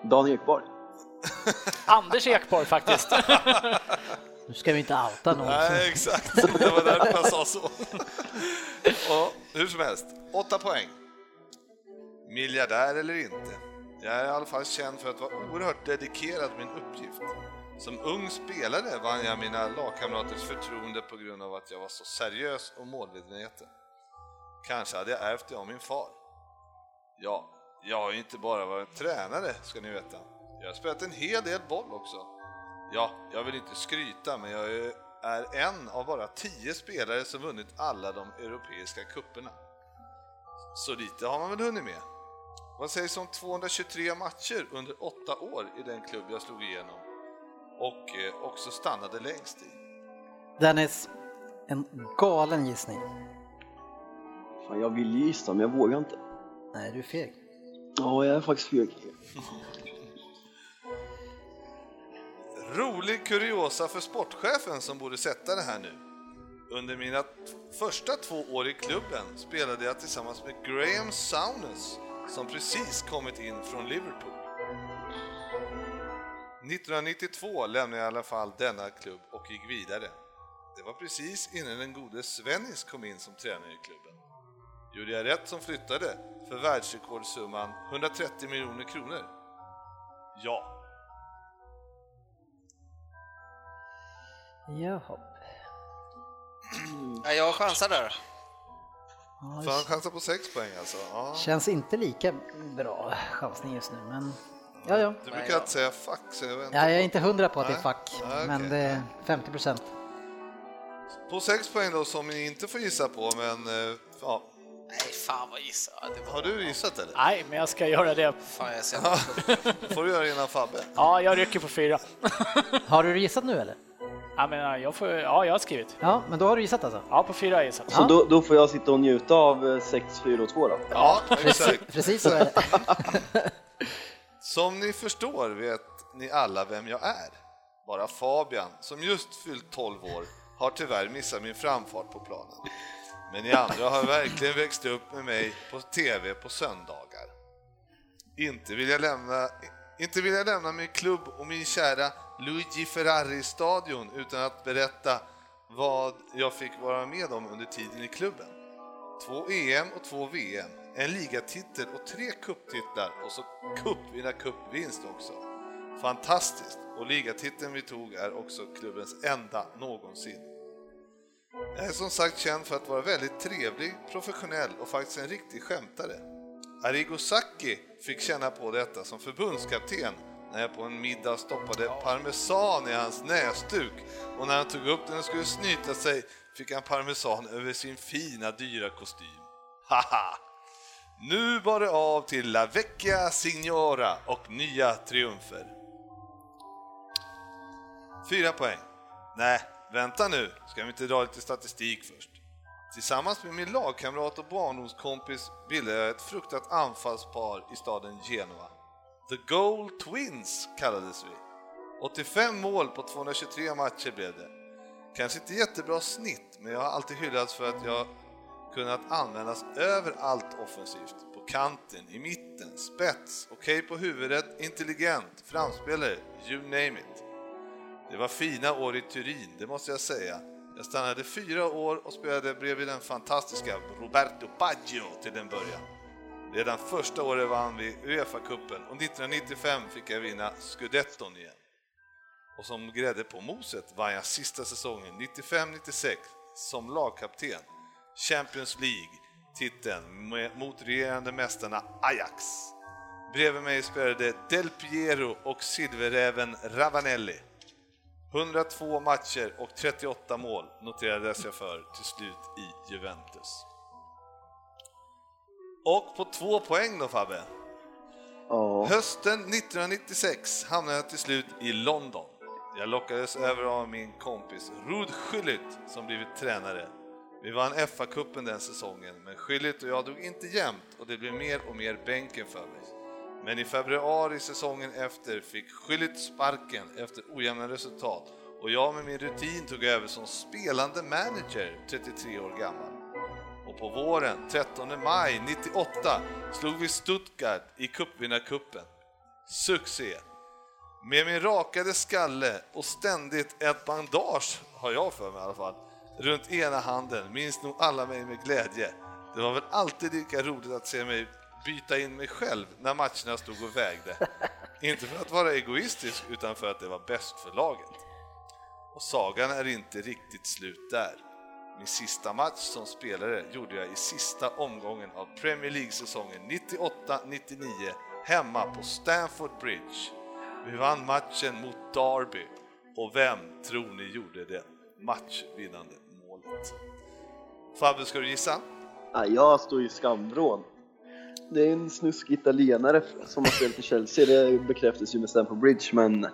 Dan Ekborg. Anders Ekborg faktiskt. Nu ska vi inte outa någon. Nej, exakt. Det var därför jag sa så. Och, hur som helst, åtta poäng. Miljardär eller inte. Jag är i alla fall känd för att vara oerhört dedikerad min uppgift. Som ung spelare vann jag mina lagkamraters förtroende på grund av att jag var så seriös och målmedveten. Kanske hade jag ärvt det av min far. Ja, jag har ju inte bara varit tränare, ska ni veta. Jag har spelat en hel del boll också. Ja, jag vill inte skryta, men jag är- en av bara tio spelare som vunnit alla de europeiska kupperna. Så lite har man väl hunnit med. Vad sägs om 223 matcher under åtta år i den klubb jag slog igenom och eh, också stannade längst i? Dennis, en galen gissning. Fan, jag vill gissa men jag vågar inte. Nej, du är feg. Ja, jag är faktiskt feg. Rolig kuriosa för sportchefen som borde sätta det här nu. Under mina första två år i klubben spelade jag tillsammans med Graham Souness som precis kommit in från Liverpool. 1992 lämnade jag i alla fall denna klubb och gick vidare. Det var precis innan den gode Svennis kom in som tränare i klubben. Gjorde jag rätt som flyttade för världsrekordsumman 130 miljoner kronor? Ja. Jaha. Ja, jag chansar där. Ja, Får han chansa på 6 poäng alltså? Ja. Känns inte lika bra chansning just nu, men ja, ja. Du brukar alltid säga fuck, så jag väntar ja jag är inte hundra på att det är Nej. fack, Ja, men okej. det är 50 procent. På 6 poäng då som ni inte får gissa på, men eh, ja. Nej, fan vad gissar jag. Det. Har du gissat eller? Nej, men jag ska göra det. Fan, jag ser får du göra innan Fabbe. Ja, jag rycker på fyra. Har du gissat nu eller? Ja, men ja, jag, får, ja, jag har skrivit. Ja, men då har du gissat alltså? Ja, på fyra har jag gissat. Så då, då får jag sitta och njuta av eh, 6, 4 och 2 då? Ja, exakt. Precis så är det. Som ni förstår vet ni alla vem jag är. Bara Fabian, som just fyllt 12 år, har tyvärr missat min framfart på planen. Men ni andra har verkligen växt upp med mig på TV på söndagar. Inte vill jag lämna, inte vill jag lämna min klubb och min kära Luigi Ferrari-stadion utan att berätta vad jag fick vara med om under tiden i klubben. Två EM och två VM, en ligatitel och tre kupptitlar och så cupvinnarcupvinst också. Fantastiskt! Och ligatiteln vi tog är också klubbens enda någonsin. Jag är som sagt känd för att vara väldigt trevlig, professionell och faktiskt en riktig skämtare. Arigo Sacchi fick känna på detta som förbundskapten när jag på en middag stoppade parmesan i hans näsduk och när han tog upp den och skulle snyta sig fick han parmesan över sin fina dyra kostym. Haha! Nu bar det av till La Vecchia Signora och nya triumfer. Fyra poäng. Nej, vänta nu, ska vi inte dra lite statistik först? Tillsammans med min lagkamrat och barndomskompis bildade jag ett fruktat anfallspar i staden Genua. The Goal Twins kallades vi. 85 mål på 223 matcher blev det. Kanske inte jättebra snitt, men jag har alltid hyllats för att jag kunnat användas överallt offensivt. På kanten, i mitten, spets, okej okay på huvudet, intelligent, framspelare, you name it. Det var fina år i Turin, det måste jag säga. Jag stannade fyra år och spelade bredvid den fantastiska Roberto Baggio till en början. Redan första året vann vi Uefa-cupen och 1995 fick jag vinna scudetton igen. Och som grädde på moset vann jag sista säsongen, 95-96, som lagkapten. Champions League-titeln mot regerande mästarna Ajax. Bredvid mig spelade Del Piero och silverräven Ravanelli. 102 matcher och 38 mål noterades jag för till slut i Juventus. Och på två poäng då Fabbe. Ja. Hösten 1996 hamnade jag till slut i London. Jag lockades över av min kompis Rud Schüllit som blivit tränare. Vi vann FA-cupen den säsongen, men Schüllit och jag drog inte jämnt och det blev mer och mer bänken för mig. Men i februari säsongen efter fick Schüllit sparken efter ojämna resultat och jag med min rutin tog över som spelande manager 33 år gammal. Och på våren, 13 maj 98, slog vi Stuttgart i cupvinnarcupen. Succé! Med min rakade skalle och ständigt ett bandage, har jag för mig i alla fall, runt ena handen minns nog alla mig med glädje. Det var väl alltid lika roligt att se mig byta in mig själv när matcherna stod och vägde. Inte för att vara egoistisk, utan för att det var bäst för laget. Och sagan är inte riktigt slut där. Min sista match som spelare gjorde jag i sista omgången av Premier League-säsongen 98-99 hemma på Stamford Bridge. Vi vann matchen mot Derby och vem tror ni gjorde det matchvinnande? Fabbe, ska du gissa? Ja, jag står i skamvrån. Det är en snuskig italienare som har spelat i Chelsea, det bekräftas ju med Stamford Bridge, men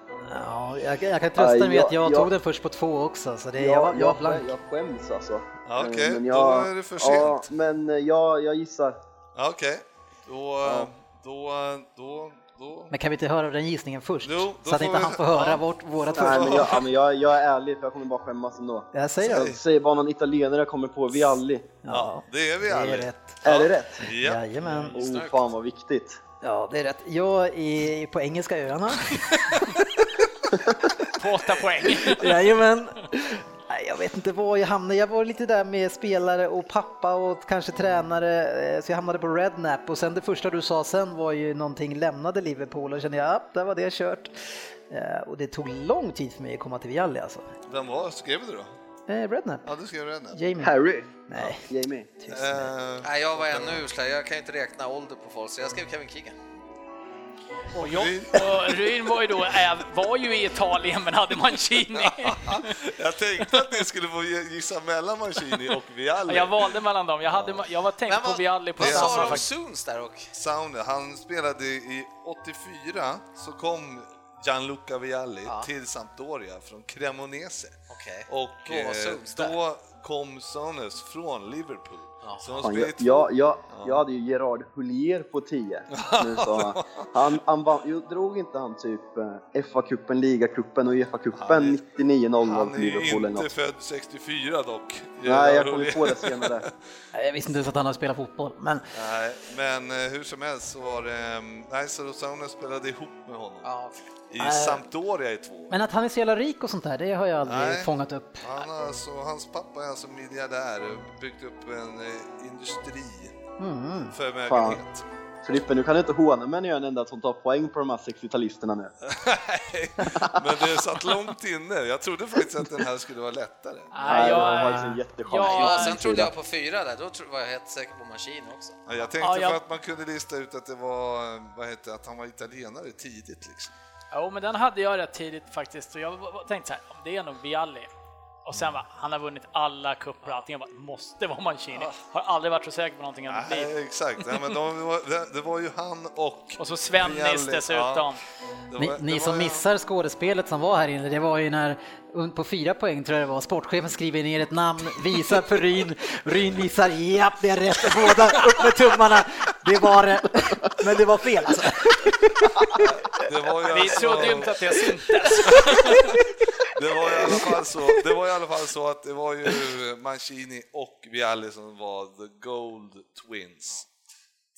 Ja, jag, jag kan trösta dig med att jag- jag tog den först på två också, så det, jag, jag, var, jag var blank. jag skäms alltså. Ja, Okej, Eh, men då är det för Ja, sent. men eh, jag, jag gissar. Ja, Okej, då, då, då, då... Men kan vi inte höra den gissningen först? Jo, så att inte vi- han får höra ja. vårt, vårat Får- Nej, men jag, ja, men jag, jag är ärlig för jag kommer bara skämmas ändå. Jag säger Jag det. säger bara någon italienare kommer på, Vialli. Ja, det är vi det är rätt. Är det rätt? Ja. Jajamän. Oh, fan vad viktigt. Ja, det är rätt. Jag är på Engelska öarna. På åtta poäng. Jajamän. Nej, jag vet inte var jag hamnade. Jag var lite där med spelare och pappa och kanske tränare, eh, så jag hamnade på Rednap och sen det första du sa sen var ju någonting lämnade Liverpool och kände jag, ja, där var det kört. Eh, Och det tog lång tid för mig att komma till Vialli alltså. Vem var, skrev du då? Eh, Rednap, Ja, du skrev redan. Jamie. Harry? Nej, Jamie? tyst. Eh, Nej, jag var ännu uslare. Jag kan ju inte räkna ålder på folk, så jag skrev Kevin Keegan. Och, jag, och Ryn var ju då, äh, var ju i Italien men hade Mancini. jag tänkte att ni skulle få gissa mellan Mancini och Vialli. Jag valde mellan dem. Jag, hade, jag var tänkt Men på vad, Vialli på vad sa samma du om. Soons där och? Sound, han spelade i 84, så kom Gianluca Vialli Ja. till Sampdoria från Cremonese. Okej. Och Då var eh, då kom Souness från Liverpool. Så de Fan, jag, jag, jag, jag hade ju Gerard Houllier på 10. Nu sa han, han, vann, jo, drog inte han typ eh, FA-cupen, ligacupen och Uefa-cupen är- 99-00 Han är ju inte född 64 dock. Nej, jag kom ju på det senare. Nej, Jag visste inte ens att han hade spelat fotboll, men Nej, men eh, hur som helst så var det... eh, Nej, så Rosone spelade ihop med honom Ja, i Äh. Sampdoria i två år. Men att han är så jävla rik och sånt där, det har jag aldrig Nej. fångat upp. Han har alltså, hans pappa är alltså miljardär och byggt upp en eh, industri Mm. förmögenhet. Frippe, nu kan du inte håna mig när jag är den enda som tar poäng på de här 60-talisterna nu. Nej, men det satt långt inne. Jag trodde faktiskt att den här skulle vara lättare. Nej, det var jag, faktiskt en jättechans. Ja, ja, sen trodde jag på fyra där, då var jag helt säker på Mancini också. Ja, Jag tänkte Ja, jag- för att man kunde lista ut att det var, eh, vad heter att han var italienare tidigt liksom. Jo, men den hade jag rätt tidigt faktiskt. Och jag tänkte så här, det är nog Vialli. Och sen va, han har vunnit alla cuper och allting. Jag bara, måste vara Mancini. Har aldrig varit så säker på någonting. Nej, exakt. Ja, men de var, det, det var ju han och... Och så Svennis dessutom. ja. Det Ni, det ni som missar skådespelet som var här inne, det var ju när på fyra poäng tror jag det var, sportchefen skriver ner ett namn, visar för Ryn, Ryn visar japp det är rätt, båda upp med tummarna, det var men det var fel alltså. Det var ju Vi alltså, trodde ju inte att det syntes. det var i alla fall så, det var i alla fall så att det var ju Mancini och Vialli som var the Gold Twins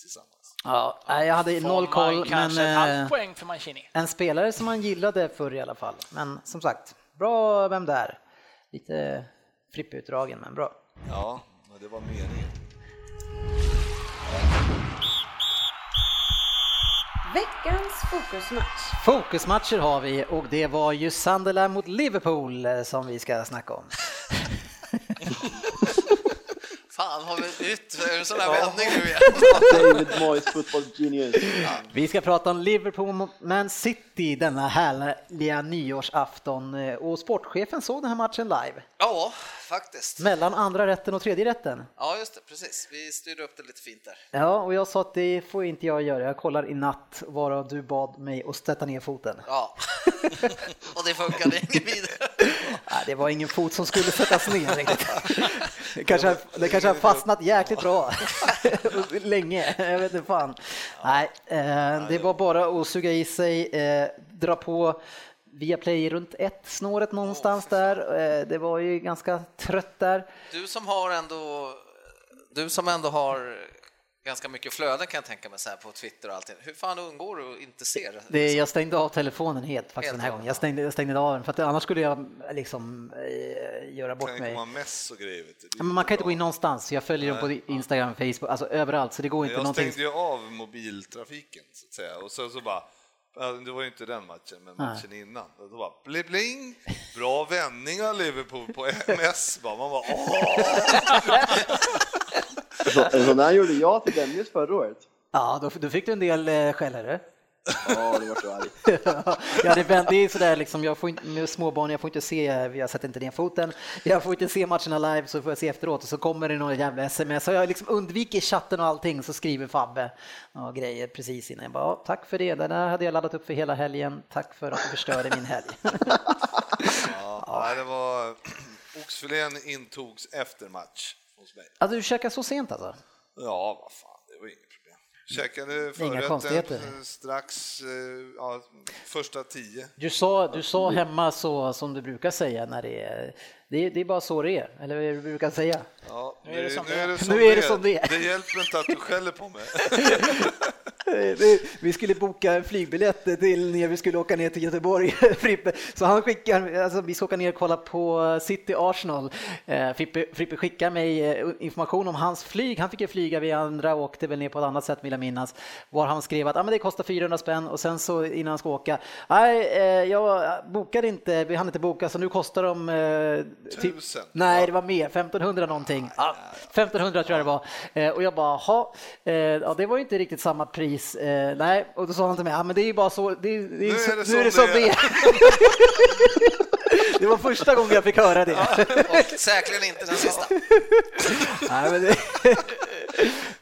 tillsammans. Ja, jag hade Får noll man koll, men eh, halvt poäng för Mancini. en spelare som man gillade förr i alla fall. Men som sagt, bra vem där. Lite Frippe-utdragen, men bra. Ja, men det var meningen. Veckans fokusmatch. Fokusmatcher har vi och det var ju Sunderland mot Liverpool eh, som vi ska snacka om. Fan, har vi ut en sån här vändning nu igen? David Moyes, football genius. Vi ska prata om Liverpool mot Man City denna härliga nyårsafton eh, och sportchefen såg den här matchen live. Ja, faktiskt. Mellan andra rätten och tredje rätten. Ja, just det, precis. Vi styrde upp det lite fint där. Ja, och jag sa att det får inte jag göra. Jag kollar i natt varav du bad mig att sätta ner foten. Ja, och det funkade inget vidare. Nej, det var ingen fot som skulle sättas ner riktigt. Det kanske, det kanske har fastnat jäkligt bra länge. Jag vet inte fan. Nej, eh, det var bara att suga i sig, eh, dra på via play runt ett snåret någonstans där. Eh, det var ju ganska trött där. Du som har ändå, du som ändå har ganska mycket flöden kan jag tänka mig så här på Twitter och allting. Hur fan undgår du att inte se det? Det, jag stängde av telefonen helt faktiskt Helt den här gången. Jag stängde, jag stängde av den för att annars skulle jag liksom eh, göra Kan bort mig. komma mess och grejer. Ja, men man kan inte gå in någonstans. Jag följer dem på Instagram, Facebook, alltså överallt. Så det går inte Jag någonting. stängde ju av mobiltrafiken så att säga och så, så bara det var ju inte den matchen, men matchen innan. Och då bara bling, bling, bra vändningar Liverpool på MS. Man bara åh! Så, sån här gjorde jag till Dennis förra året. Ja, då, då fick du en del eh, skäll, eller? Ja, det var så arg. ja, det, är sådär liksom, jag får inte, med småbarn, jag får inte se, jag sätter inte ner foten, jag får inte se matcherna live så får jag se efteråt och så kommer det några jävla sms och jag liksom undviker chatten och allting så skriver Fabbe och grejer precis innan. Jag bara, ja, tack för det, det där hade jag laddat upp för hela helgen, tack för att du förstörde min helg. Ja, nej, det var oxfilén intogs efter match hos mig. alltså du käkar så sent alltså? Ja, vad fan, det var inget problem. Käkade Inga förrätten strax, eh, ja, första tio. Du sa, du sa hemma så som du brukar säga när det är, det är, det är bara så det är, eller vad du brukar säga? Ja, Nu är det som nu det är. det Nu är det som det är. Det hjälper inte att du skäller på mig. Vi skulle boka en flygbiljett till ner, vi skulle åka ner till Göteborg, Frippe. Så han skickar, alltså vi ska åka ner och kolla på City Arsenal. Eh, Frippe, Frippe skickar mig eh, information om hans flyg. Han fick ju flyga, vi andra åkte väl ner på ett annat sätt vill jag minnas. Var han skrev att ah, men det kostar 400 spänn och sen så innan han ska åka, nej eh, jag bokade inte, vi hann inte boka så nu kostar de typ- Tusen. Nej, det var mer, 1500 någonting. Ja, 1500 tror jag det var. Eh, och jag bara, ha, eh, ja, det var ju inte riktigt samma pris. Eh, nej, och då sa han till mig, ja, men det är ju bara så, det, det är, Nu så, är det nu är det som det är. Det var första gången jag fick höra det. Och säkerligen inte den sista. Nej, men det,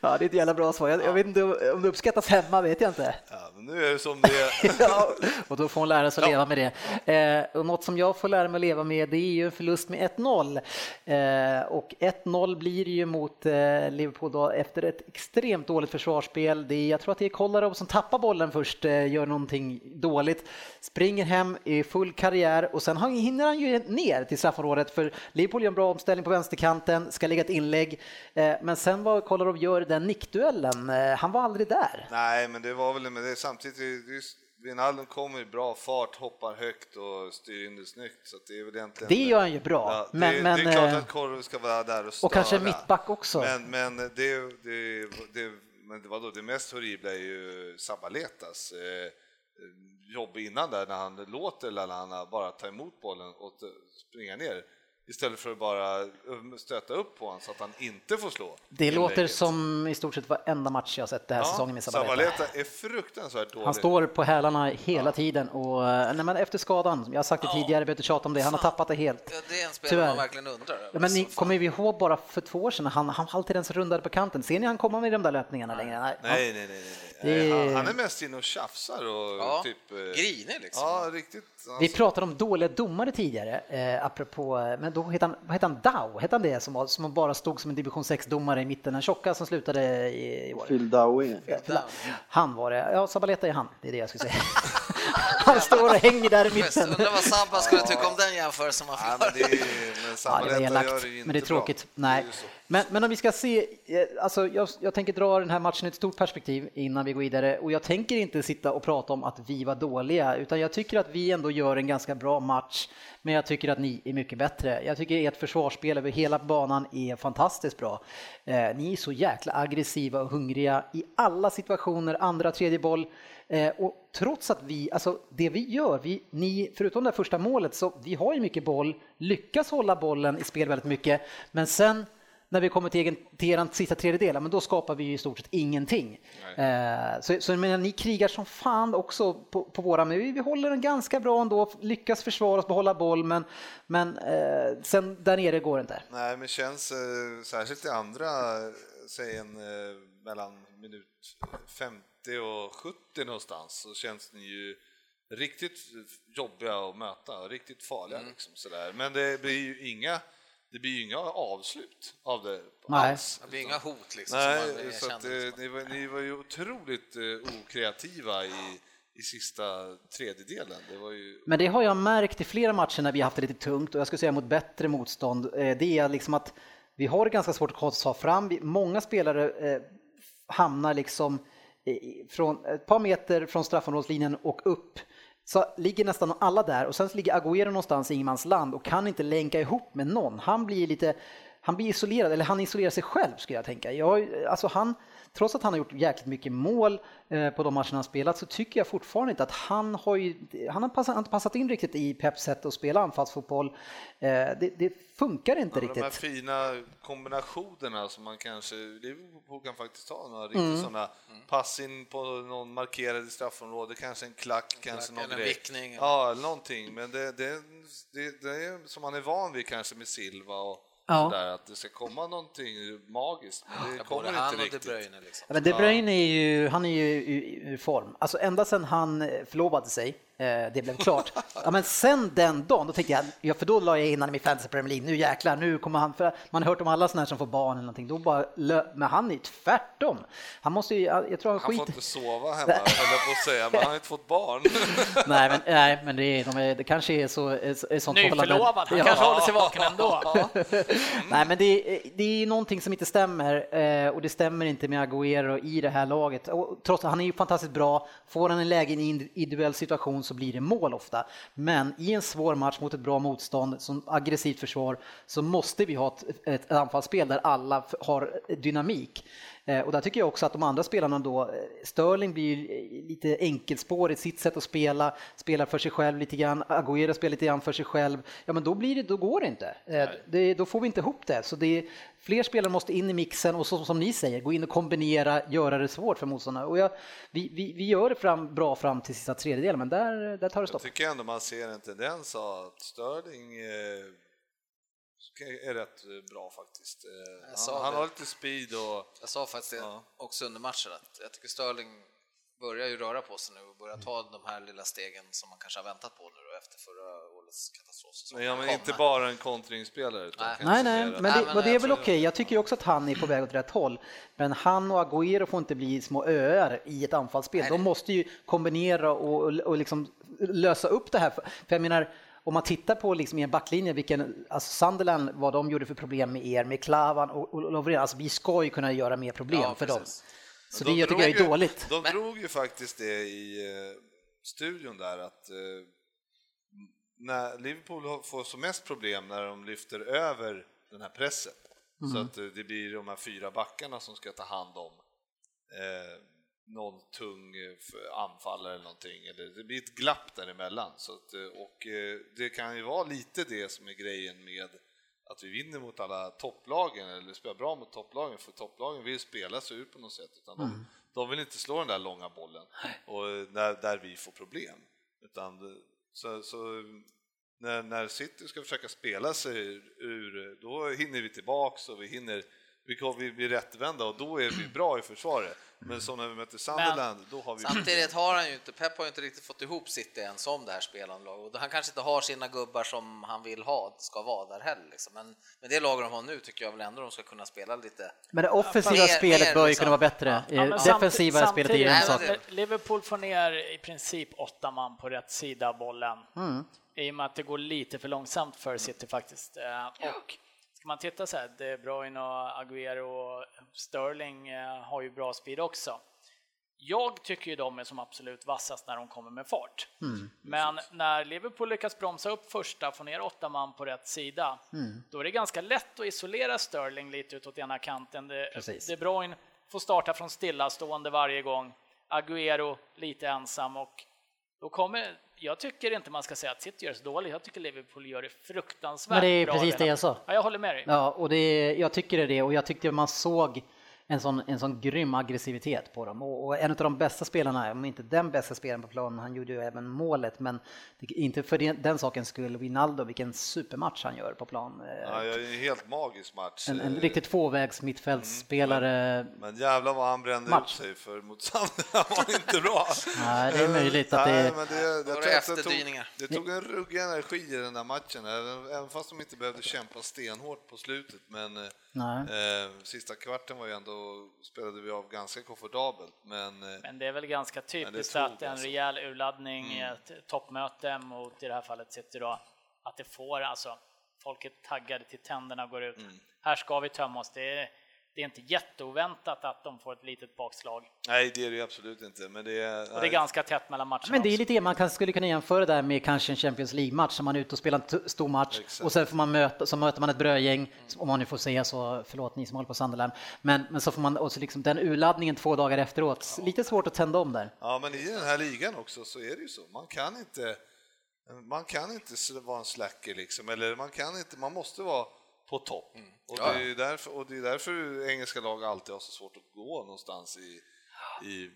Ja, det är ett jävla bra svar. Jag, jag vet inte om det uppskattas hemma, vet jag inte. Ja, men nu är det som det är. ja, och då får hon lära sig att leva med det. Eh, och något som jag får lära mig att leva med det är ju en förlust med 1-0. Eh, och 1-0 blir ju mot eh, Liverpool då, efter ett extremt dåligt försvarsspel. Det är, jag tror att det är Kolarov som tappar bollen först, eh, gör någonting dåligt, springer hem i full karriär och sen hinner han ju ner till straffområdet för Liverpool gör en bra omställning på vänsterkanten, ska lägga ett inlägg. Eh, men sen vad Kolarov gör den nickduellen, eh, han var aldrig där. Nej, men det var väl men det samtidigt, är, Wijnaldum kommer i bra fart, hoppar högt och styr in det snyggt. Så det är väl egentligen... Det gör han ju bra. Ja, men, det, men, det är klart eh, att Korv ska vara där och störa. och kanske mittback också. Men, men det, det, det, men vadå, det mest horribla är ju Sabaletas eh, jobb innan där när han låter Lallana bara ta emot bollen och springa ner istället för att bara stöta upp på honom så att han inte får slå. Det inlägget. låter som i stort sett varenda match jag sett den här ja, säsongen med Sabaleta. Sabaleta är fruktansvärt dålig. Han står på hälarna hela ja. tiden och nej, men efter skadan, jag har sagt det ja. tidigare, behöver tjata om det, han har tappat det helt. Ja, det är en spelare man verkligen undrar. Ja, men ni kommer vi ihåg bara för två år sedan, han, han alltid ens rundade på kanten. Ser ni han komma med de där löpningarna längre? Nej, nej, nej. nej, nej. Det... Han, är mest inne och tjafsar och ja. typ... Eh, Griner liksom. Ja, riktigt. Alltså. Vi pratade om dåliga domare tidigare, eh, apropå, men då hette han, vad hette han, Dow, hette han det, som, var, som bara stod som en division 6-domare i mitten, den tjocka som slutade i, i år? Phil Dowie. Han var det, ja Sabaleta är han, det är det jag skulle säga. han står och hänger där i mitten. Undrar vad Sabba skulle tycka om den jämförelsen man ja, men, det är, men ja, det ju inte Men det är tråkigt, bra. nej. Men, men om vi ska se, eh, alltså jag, jag, tänker dra den här matchen i ett stort perspektiv innan vi går vidare och jag tänker inte sitta och prata om att vi var dåliga utan jag tycker att vi ändå gör en ganska bra match men jag tycker att ni är mycket bättre. Jag tycker ert försvarsspel över hela banan är fantastiskt bra. Eh, ni är så jäkla aggressiva och hungriga i alla situationer, andra, tredje boll. Eh, och trots att vi, alltså det vi gör, vi, ni, förutom det första målet, så vi har ju mycket boll, lyckas hålla bollen i spel väldigt mycket, men sen när vi kommer till, egen, till er sista tredjedel, men då skapar vi i stort sett ingenting. Eh, så så men, ni krigar som fan också på, på våra, men vi, vi håller den ganska bra ändå, lyckas försvara oss, behålla boll, men, men eh, sen där nere går det inte. Nej, men känns eh, särskilt i andra, säg en eh, mellan minut 50 och 70 någonstans, så känns ni ju riktigt jobbiga att möta, riktigt farliga. Mm. Liksom, sådär. Men det blir ju inga det blir ju inga avslut av det Nej. alls. Det blir inga hot liksom. Nej, så att, liksom. ni, var, ni var ju otroligt uh, okreativa i, i sista tredjedelen. Det var ju... Men det har jag märkt i flera matcher när vi har haft det lite tungt och jag skulle säga mot bättre motstånd. Eh, det är liksom att vi har ganska svårt att ta fram. Många spelare eh, hamnar liksom från ett par meter från straffområdeslinjen och upp så ligger nästan alla där och sen ligger Agüero någonstans i ingenmansland och kan inte länka ihop med någon. Han blir lite, han blir isolerad, eller han isolerar sig själv skulle jag tänka. Jag, alltså han, trots att han har gjort jäkligt mycket mål eh, på de matcherna han spelat så tycker jag fortfarande inte att han har ju, han har passat, inte passat in riktigt i Peps sätt att spela anfallsfotboll. Eh, det, det, funkar inte ja, riktigt. De här fina kombinationerna som man kanske, Liverpool kan faktiskt ta några riktigt mm. sådana pass in på någon markerad i straffområde, kanske en klack, en kanske klack, någon grej. Vickning, ja. ja, någonting, men det, det, det, det är som man är van vid kanske med Silva och Ja. Sådär, att det ska komma någonting magiskt, men det ja, kommer inte han riktigt. De Bruyne, liksom. men De Bruyne är ju, han är ju ur form. Alltså ända sedan han förlovade sig, det blev klart. Ja, men sen den dagen, då tänkte jag, ja, för då la jag in honom i Fantasy Premier League, nu jäklar, nu kommer han, för man har hört om alla sådana här som får barn eller någonting, då bara, men han är tvärtom. Han måste ju, jag tror han, han skit... får inte sova hemma, jag på att säga, men han har inte fått barn. nej, men, nej, men det, är, de är, det kanske är så, är, är sånt Nyförlovad, han ja. kanske håller sig vaken ändå. nej, men det, det är någonting som inte stämmer eh, och det stämmer inte med Agüero i det här laget. Och trots att han är ju fantastiskt bra, får han en läge i en individuell situation så blir det mål ofta. Men i en svår match mot ett bra motstånd, som aggressivt försvar, så måste vi ha ett, ett anfallsspel där alla har dynamik. Eh, och där tycker jag också att de andra spelarna då, eh, Sterling blir lite enkelspår i sitt sätt att spela, spelar för sig själv lite grann, Agüero spelar lite grann för sig själv, ja men då, blir det, då går det inte. Eh, det, då får vi inte ihop det. Så det är, fler spelare måste in i mixen och så, som ni säger, gå in och kombinera, göra det svårt för motståndarna. Och jag, vi, vi, vi, gör det fram, bra fram till sista tredjedelen, men där, där tar det stopp. Jag tycker ändå man ser en tendens av att Sterling är rätt eh, bra faktiskt. Eh, Han, han har lite speed och Jag sa faktiskt det Ja. också under matchen att jag tycker Sterling börjar ju röra på sig nu och börjar ta de här lilla stegen som man kanske har väntat på nu då efter förra årets katastrofsäsong. men, ja, men inte bara en kontringsspelare. Utan Nej. Nej, nej, men Nej, det, men och det är väl okej. Jag tycker ju också att han är på väg åt rätt håll. Men han och Agüero får inte bli små öar i ett anfallsspel. Nej, De nej. måste ju kombinera och, och, och liksom lösa upp det här. För jag menar, om man tittar på liksom i en backlinje, vilken, alltså Sunderland, vad de gjorde för problem med er, med Klavan och, och Lovren, alltså vi ska ju kunna göra mer problem Ja, för dem. Så Men det de jag tycker jag är ju- dåligt. De Men- drog ju faktiskt det i eh, studion där att eh, när Liverpool får som mest problem när de lyfter över den här pressen så att eh, det blir de här fyra backarna som ska ta hand om eh, någon tung eh, anfallare eller någonting, eller det blir ett glapp däremellan. Så att, eh, och eh, det kan ju vara lite det som är grejen med att vi vinner mot alla topplagen, eller spelar bra mot topplagen, för topplagen vill spela sig ut på något sätt, utan de, de vill inte slå den där långa bollen, och eh, där, vi får problem. Utan, så, så när, när City ska försöka spela sig ur, då hinner vi tillbaks och vi hinner vi blir rättvända och då är vi bra i försvaret. Men som när vi möter Sunderland, då har vi... Samtidigt har han ju inte, Pep har ju inte riktigt fått ihop City än som det här spelande laget. Och han kanske inte har sina gubbar som han vill ha, ska vara där heller. Liksom. Men med det lag de har nu tycker jag väl ändå de ska kunna spela lite. Men det offensiva mer- spelet mer bör ju liksom. kunna vara bättre. Ja, Eh, Defensiva spelet är ju en sak. Liverpool får ner i princip åtta man på rätt sida av bollen. I och med att det går lite för långsamt för City faktiskt. Eh, Och ska man titta så här, De Bruyne och Agüero och Sterling eh, har ju bra speed också. Jag tycker ju de är som absolut vassast när de kommer med fart. Men när Liverpool lyckas bromsa upp första, få ner åtta man på rätt sida, då är det ganska lätt att isolera Sterling lite utåt ena kanten. De, Precis. De Bruyne får starta från stillastående varje gång. Agüero lite ensam och då kommer, jag tycker inte man ska säga att City gör det så dåligt, jag tycker Liverpool gör det fruktansvärt Men det är bra precis det redan. jag sa. Ja, jag håller med dig. Ja, och det, jag tycker det det och jag tyckte man såg en sån, en sån grym aggressivitet på dem. Och, och en av de bästa spelarna, om inte den bästa spelaren på planen, han gjorde ju även målet, men det, inte för den, den sakens skull, Wijnaldum, vilken supermatch han gör på plan. Eh, Ja, det är en helt magisk match. En, en Eh, riktigt tvåvägs mittfältsspelare. Men jävlar vad han brände Match. ut sig för mot Sunderland var inte bra. Nej, det är möjligt att det Nej, är- men det, det det, tog, efterdyningar? det tog en ruggig energi i den där matchen, även fast de inte behövde kämpa stenhårt på slutet. Men eh, Nej. eh, sista kvarten var ju ändå, spelade vi av ganska komfortabelt. Men, eh, Men det är väl ganska typiskt att en alltså. rejäl urladdning i ett toppmöte mot i det här fallet City då, att det får alltså, folk är taggade till tänderna går ut. Här ska vi tömma oss. Det är, det är inte jätteoväntat att de får ett litet bakslag. nej, det är det ju absolut inte. Men det är, Och det är ganska tätt mellan matcherna Men det är också. lite det man kan, skulle kunna jämföra där med kanske en Champions League-match, som man är ute och spelar en stor match Exakt. och sen får man möta, så möter man ett brödgäng, om man nu får säga så, förlåt ni som håller på Sunderland, men, men så får man, och så liksom den urladdningen två dagar efteråt, lite svårt att tända om där. Ja, men i den här ligan också så är det ju så. Man kan inte, man kan inte vara en slacker liksom, eller man kan inte, man måste vara på topp. Och, Ja. det är ju därför, och det är därför engelska lag alltid har så svårt att gå någonstans i, i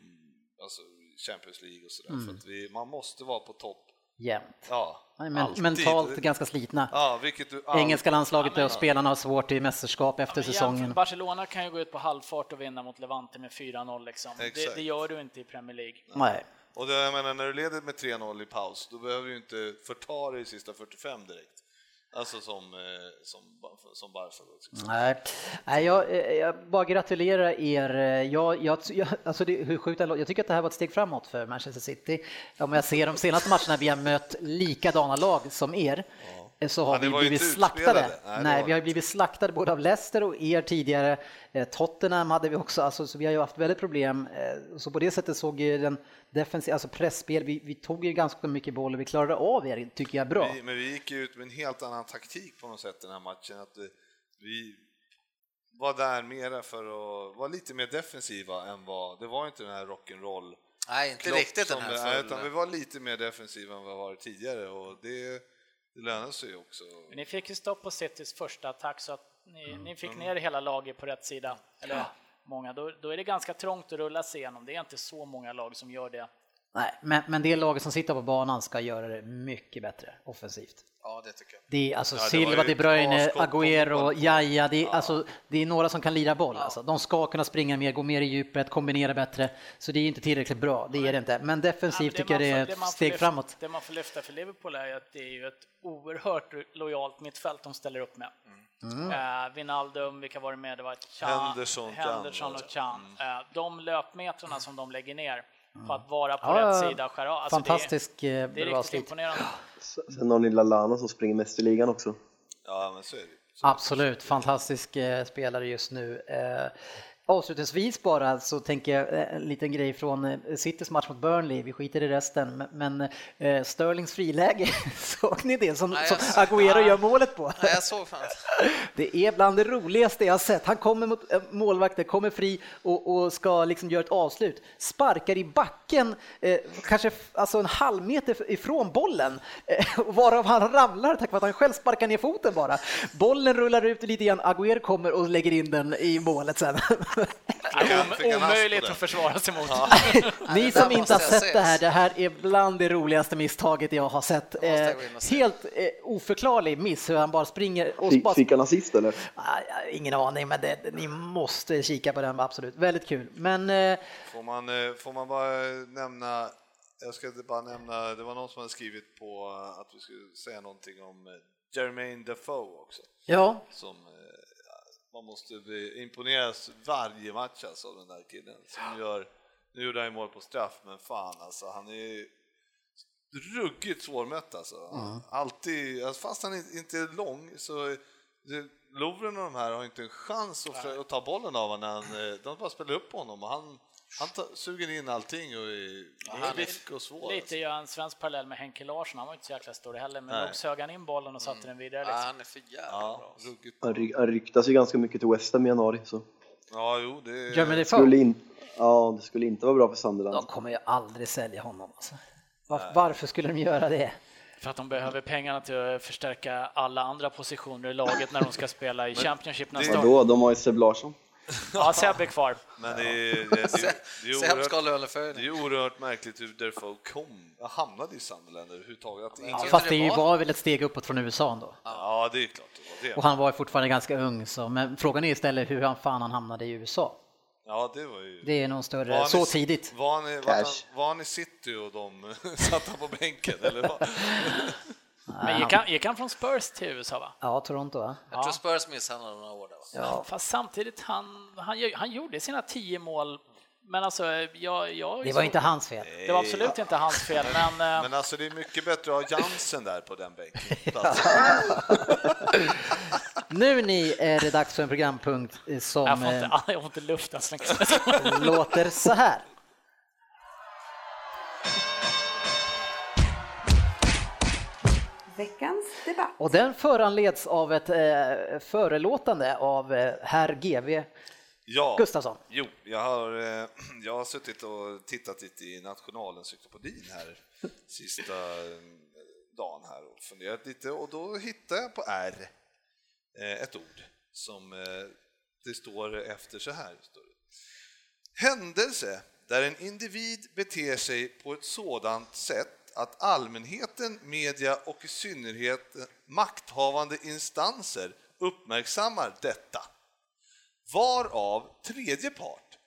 alltså Champions League och sådär. För att vi, man måste vara på topp. Jämt. Ja, Men, alltid. mentalt ganska slitna. Ja, vilket du all- Engelska landslaget och spelarna har svårt i mästerskap efter Men jämför- säsongen. Barcelona kan ju gå ut på halvfart och vinna mot Levante med 4-0 liksom. Det, det gör du inte i Premier League. Nej. Och det, jag menar, när du leder med 3-0 i paus, då behöver du inte förta dig i sista 45 direkt. Alltså som, eh, som, som liksom. Nej, Nej jag, eh, jag bara gratulerar er. Jag, jag, jag, alltså det, hur sjukt jag tycker att det här var ett steg framåt för Manchester City. Om jag ser de senaste matcherna vi har mött likadana lag som er så har Ja, vi blivit slaktade. Nej, Nej, vi har blivit slaktade både av Leicester och er tidigare. Eh, Tottenham hade vi också, alltså, så vi har ju haft väldigt problem. Eh, Så på det sättet såg ju den defensiva, alltså pressspel, vi, vi tog ju ganska mycket boll och vi klarade av er, tycker jag, bra. Vi, men vi gick ju ut med en helt annan taktik på något sätt den här matchen. Att vi, vi var där mera för att vara lite mer defensiva än vad, det var inte den här rock'n'roll Nej, inte riktigt den som- här nej, full... utan vi var lite mer defensiva än vad vi varit tidigare och det, det lönar sig också. Men ni fick ju stopp på Citys första attack så att ni, ni fick ner hela laget på rätt sida. Eller många. Då, då är det ganska trångt att rulla sig igenom. Det är inte så många lag som gör det. Nej, men, men det laget som sitter på banan ska göra det mycket bättre offensivt. Ja, det tycker jag. Det är alltså Ja, det Silva, De Bruyne, Agüero. Jaja, det är, alltså, det är några som kan lira boll. Alltså. De ska kunna springa mer, gå mer i djupet, kombinera bättre. Så det är inte tillräckligt bra, det är det inte. Men defensivt tycker jag det är man ett får steg lyfta, framåt. Det man får lyfta för Liverpool är att det är ju ett oerhört lojalt mittfält de ställer upp med. Mm. Eh, Wijnaldum, vilka var det med? Det var Chan, Henderson, Henderson och Chan. Mm. Eh, de löpmetrarna som de lägger ner på att vara på. Ja, rätt sida och skära av. Alltså Fantastisk Det är, eh, det är bra riktigt slit. imponerande. Sen har ni Lallana som springer mest i ligan också. Ja, men så är det. Så- Absolut, fantastisk eh, spelare just nu. Avslutningsvis bara så tänker jag eh, en liten grej från eh, Citys match mot Burnley, vi skiter i resten, men, eh, Sterlings friläge, såg ni det som, Nej, som Agüero gör målet på? Nej, jag såg fan. Det är bland det roligaste jag sett. Han kommer mot målvakten, kommer fri och, och ska liksom göra ett avslut. Sparkar i backen, eh, kanske alltså en halv meter ifrån bollen, eh, varav han ramlar tack vare att han själv sparkar ner foten bara. Bollen rullar ut lite grann, Agüero kommer och lägger in den i målet sen. Ja, omöjligt att försvara sig mot. Ni det som inte har sett se. det här, det här är bland det roligaste misstaget jag har sett. Eh, helt eh, oförklarlig miss hur han bara springer och Fick, bara fick han assist eller? Ah, ja, ingen aning, men det, ni måste kika på den, absolut. Väldigt kul. Men eh, Får man, får man bara nämna, jag ska bara nämna, det var någon som hade skrivit på att vi skulle säga någonting om Jermaine Defoe också, ja, som man måste bli imponeras varje match alltså av den där killen som gör, nu gjorde han ju mål på straff, men fan alltså, han är ruggigt svårmött alltså. Alltid, alltså, fast han inte är lång så Lovren och de här har inte en chans att, att ta bollen av honom eh, de bara spelar upp honom och han, han tar, suger in allting och är kvick och svår. Lite Alltså. gör en svensk parallell med Henke Larsson, han var inte så jäkla stor heller, men Nej. nog sög han in bollen och satte den vidare. Ja, Liksom. han är för jävla Ja, bra. ruggigt. Han, ry han ryktas ju ganska mycket till West Ham i januari. Så. Ja, jo, det Jeremy Skulle Defoe, in, ja, det skulle inte vara bra för de Sunderland. kommer ju aldrig sälja honom. Alltså. Var, varför skulle de göra det? För att de behöver pengarna till att förstärka alla andra positioner i laget när de ska spela i Championship nästa år. Vadå, de har ju Seb Larsson. Ja, Seb är kvar. Men det är, det, är, det, är, det, är Seb ska ha oerhört, det är oerhört märkligt hur Defoe kom, hamnade i Sunderland överhuvudtaget. Ja, fast det var- var väl ett steg uppåt från USA ändå. ja, det är klart det var Och han var ju fortfarande ganska ung, så, men frågan är istället hur han fan han hamnade i USA. Ja, det var ju... Det är nog större, Var han så i- tidigt. Var han, i- han, var han i city och de satt han på bänken eller vad? Men gick han, gick han från Spurs till USA va? Ja, Toronto va? Jag tror Spurs misshandlade några år där. Va? Ja. Fast samtidigt, han, han, han gjorde sina tio mål, men alltså, jag, jag Det var inte hans fel. det var absolut inte hans fel, men, eh, Men alltså det är mycket bättre att ha Jansen där på den bänken. Nu ni är det dags för en programpunkt eh, som jag får eh, inte, jag får inte luft alltså. låter så här. Veckans debatt. Och den föranleds av ett eh, förelåtande av eh, herr GV Ja, Gustafsson. jo, jag har, eh, jag har suttit och tittat lite i Nationalens cyklopedin här sista eh, dagen här och funderat lite och då hittade jag på R eh, ett ord som eh, det står efter så här. Står det. Händelse där en individ beter sig på ett sådant sätt att allmänheten, media och i synnerhet makthavande instanser uppmärksammar detta varav tredje part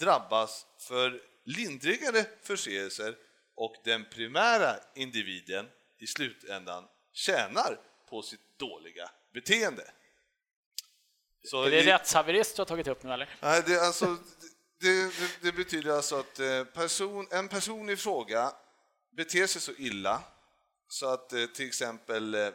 drabbas för lindrigare förseelser och den primära individen i slutändan tjänar på sitt dåliga beteende. Så Är det i- rättshaverist du har tagit upp nu eller? Nej, det, alltså, det, det, det betyder alltså att eh, person, en person i fråga beter sig så illa så att eh, till exempel eh,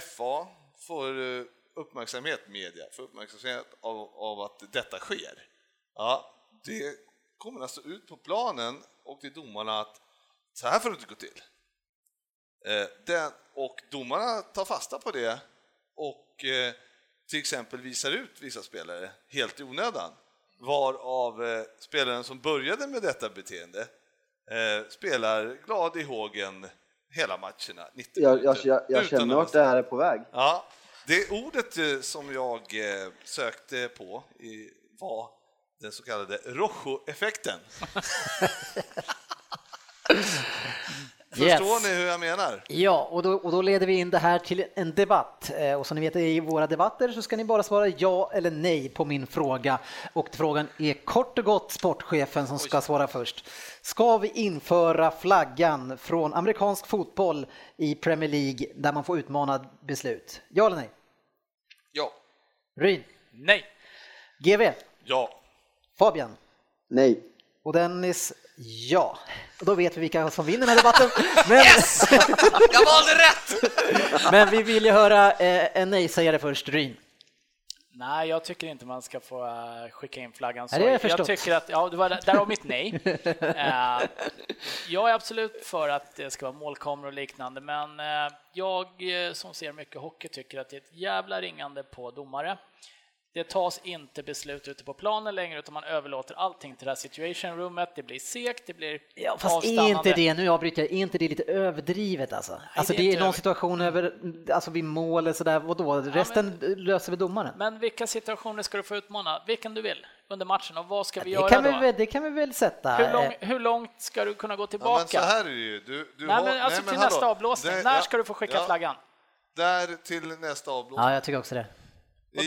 FA får eh, uppmärksamhet, media får uppmärksamhet av, av att detta sker. Ja, det kommer alltså ut på planen och till domarna att så här får det inte gå till. Den, och domarna tar fasta på det och eh, till exempel visar ut vissa spelare helt i onödan. Varav eh, spelaren som började med detta beteende eh, spelar glad i hågen hela matcherna. 90 Jag, jag, jag, jag känner att det här är på väg. Ja, det ordet eh, som jag eh, sökte på var den så kallade Rojo-effekten. Förstår ni hur jag menar? Ja, och då, och då leder vi in det här till en debatt. Eh, Och som ni vet i våra debatter så ska ni bara svara ja eller nej på min fråga. Och frågan är kort och gott sportchefen som ska svara först. Ska vi införa flaggan från amerikansk fotboll i Premier League där man får utmana beslut? Ja eller nej? Ja. Ryn, Nej. GV, Ja. Fabian Nej. Och Dennis, ja. Och då vet vi vilka som vinner den här debatten. Men, Yes! Jag valde rätt! men vi vill ju höra eh, en nej-sägare först, Ryn. Nej, jag tycker inte man ska få eh, skicka in flaggan så. Nej, det har jag jag tycker att, ja, det var där har mitt nej. Eh, jag är absolut för att det ska vara målkameror och liknande, men jag som ser mycket hockey tycker att det är ett jävla ringande på domare. Det tas inte beslut ute på planen längre utan man överlåter allting till det här situation roomet. Det blir segt, det blir Ja, fast är inte det, nu avbryter jag, är inte det lite överdrivet alltså? alltså det är det är någon över- situation över, alltså vid mål eller sådär, vadå? Resten löser vi domaren? Men vilka situationer ska du få utmana? Vilken du vill under matchen och vad ska vi det, göra kan vi då? det kan vi väl sätta? Hur, lång, hur långt ska du kunna gå Ja, tillbaka? men så här är det ju. Du, du Nej, men alltså nej, men till hallå. nästa avblåsning. Det- När ja, ska du få skicka ja, flaggan? Där till nästa avblåsning. Ja, jag tycker också det.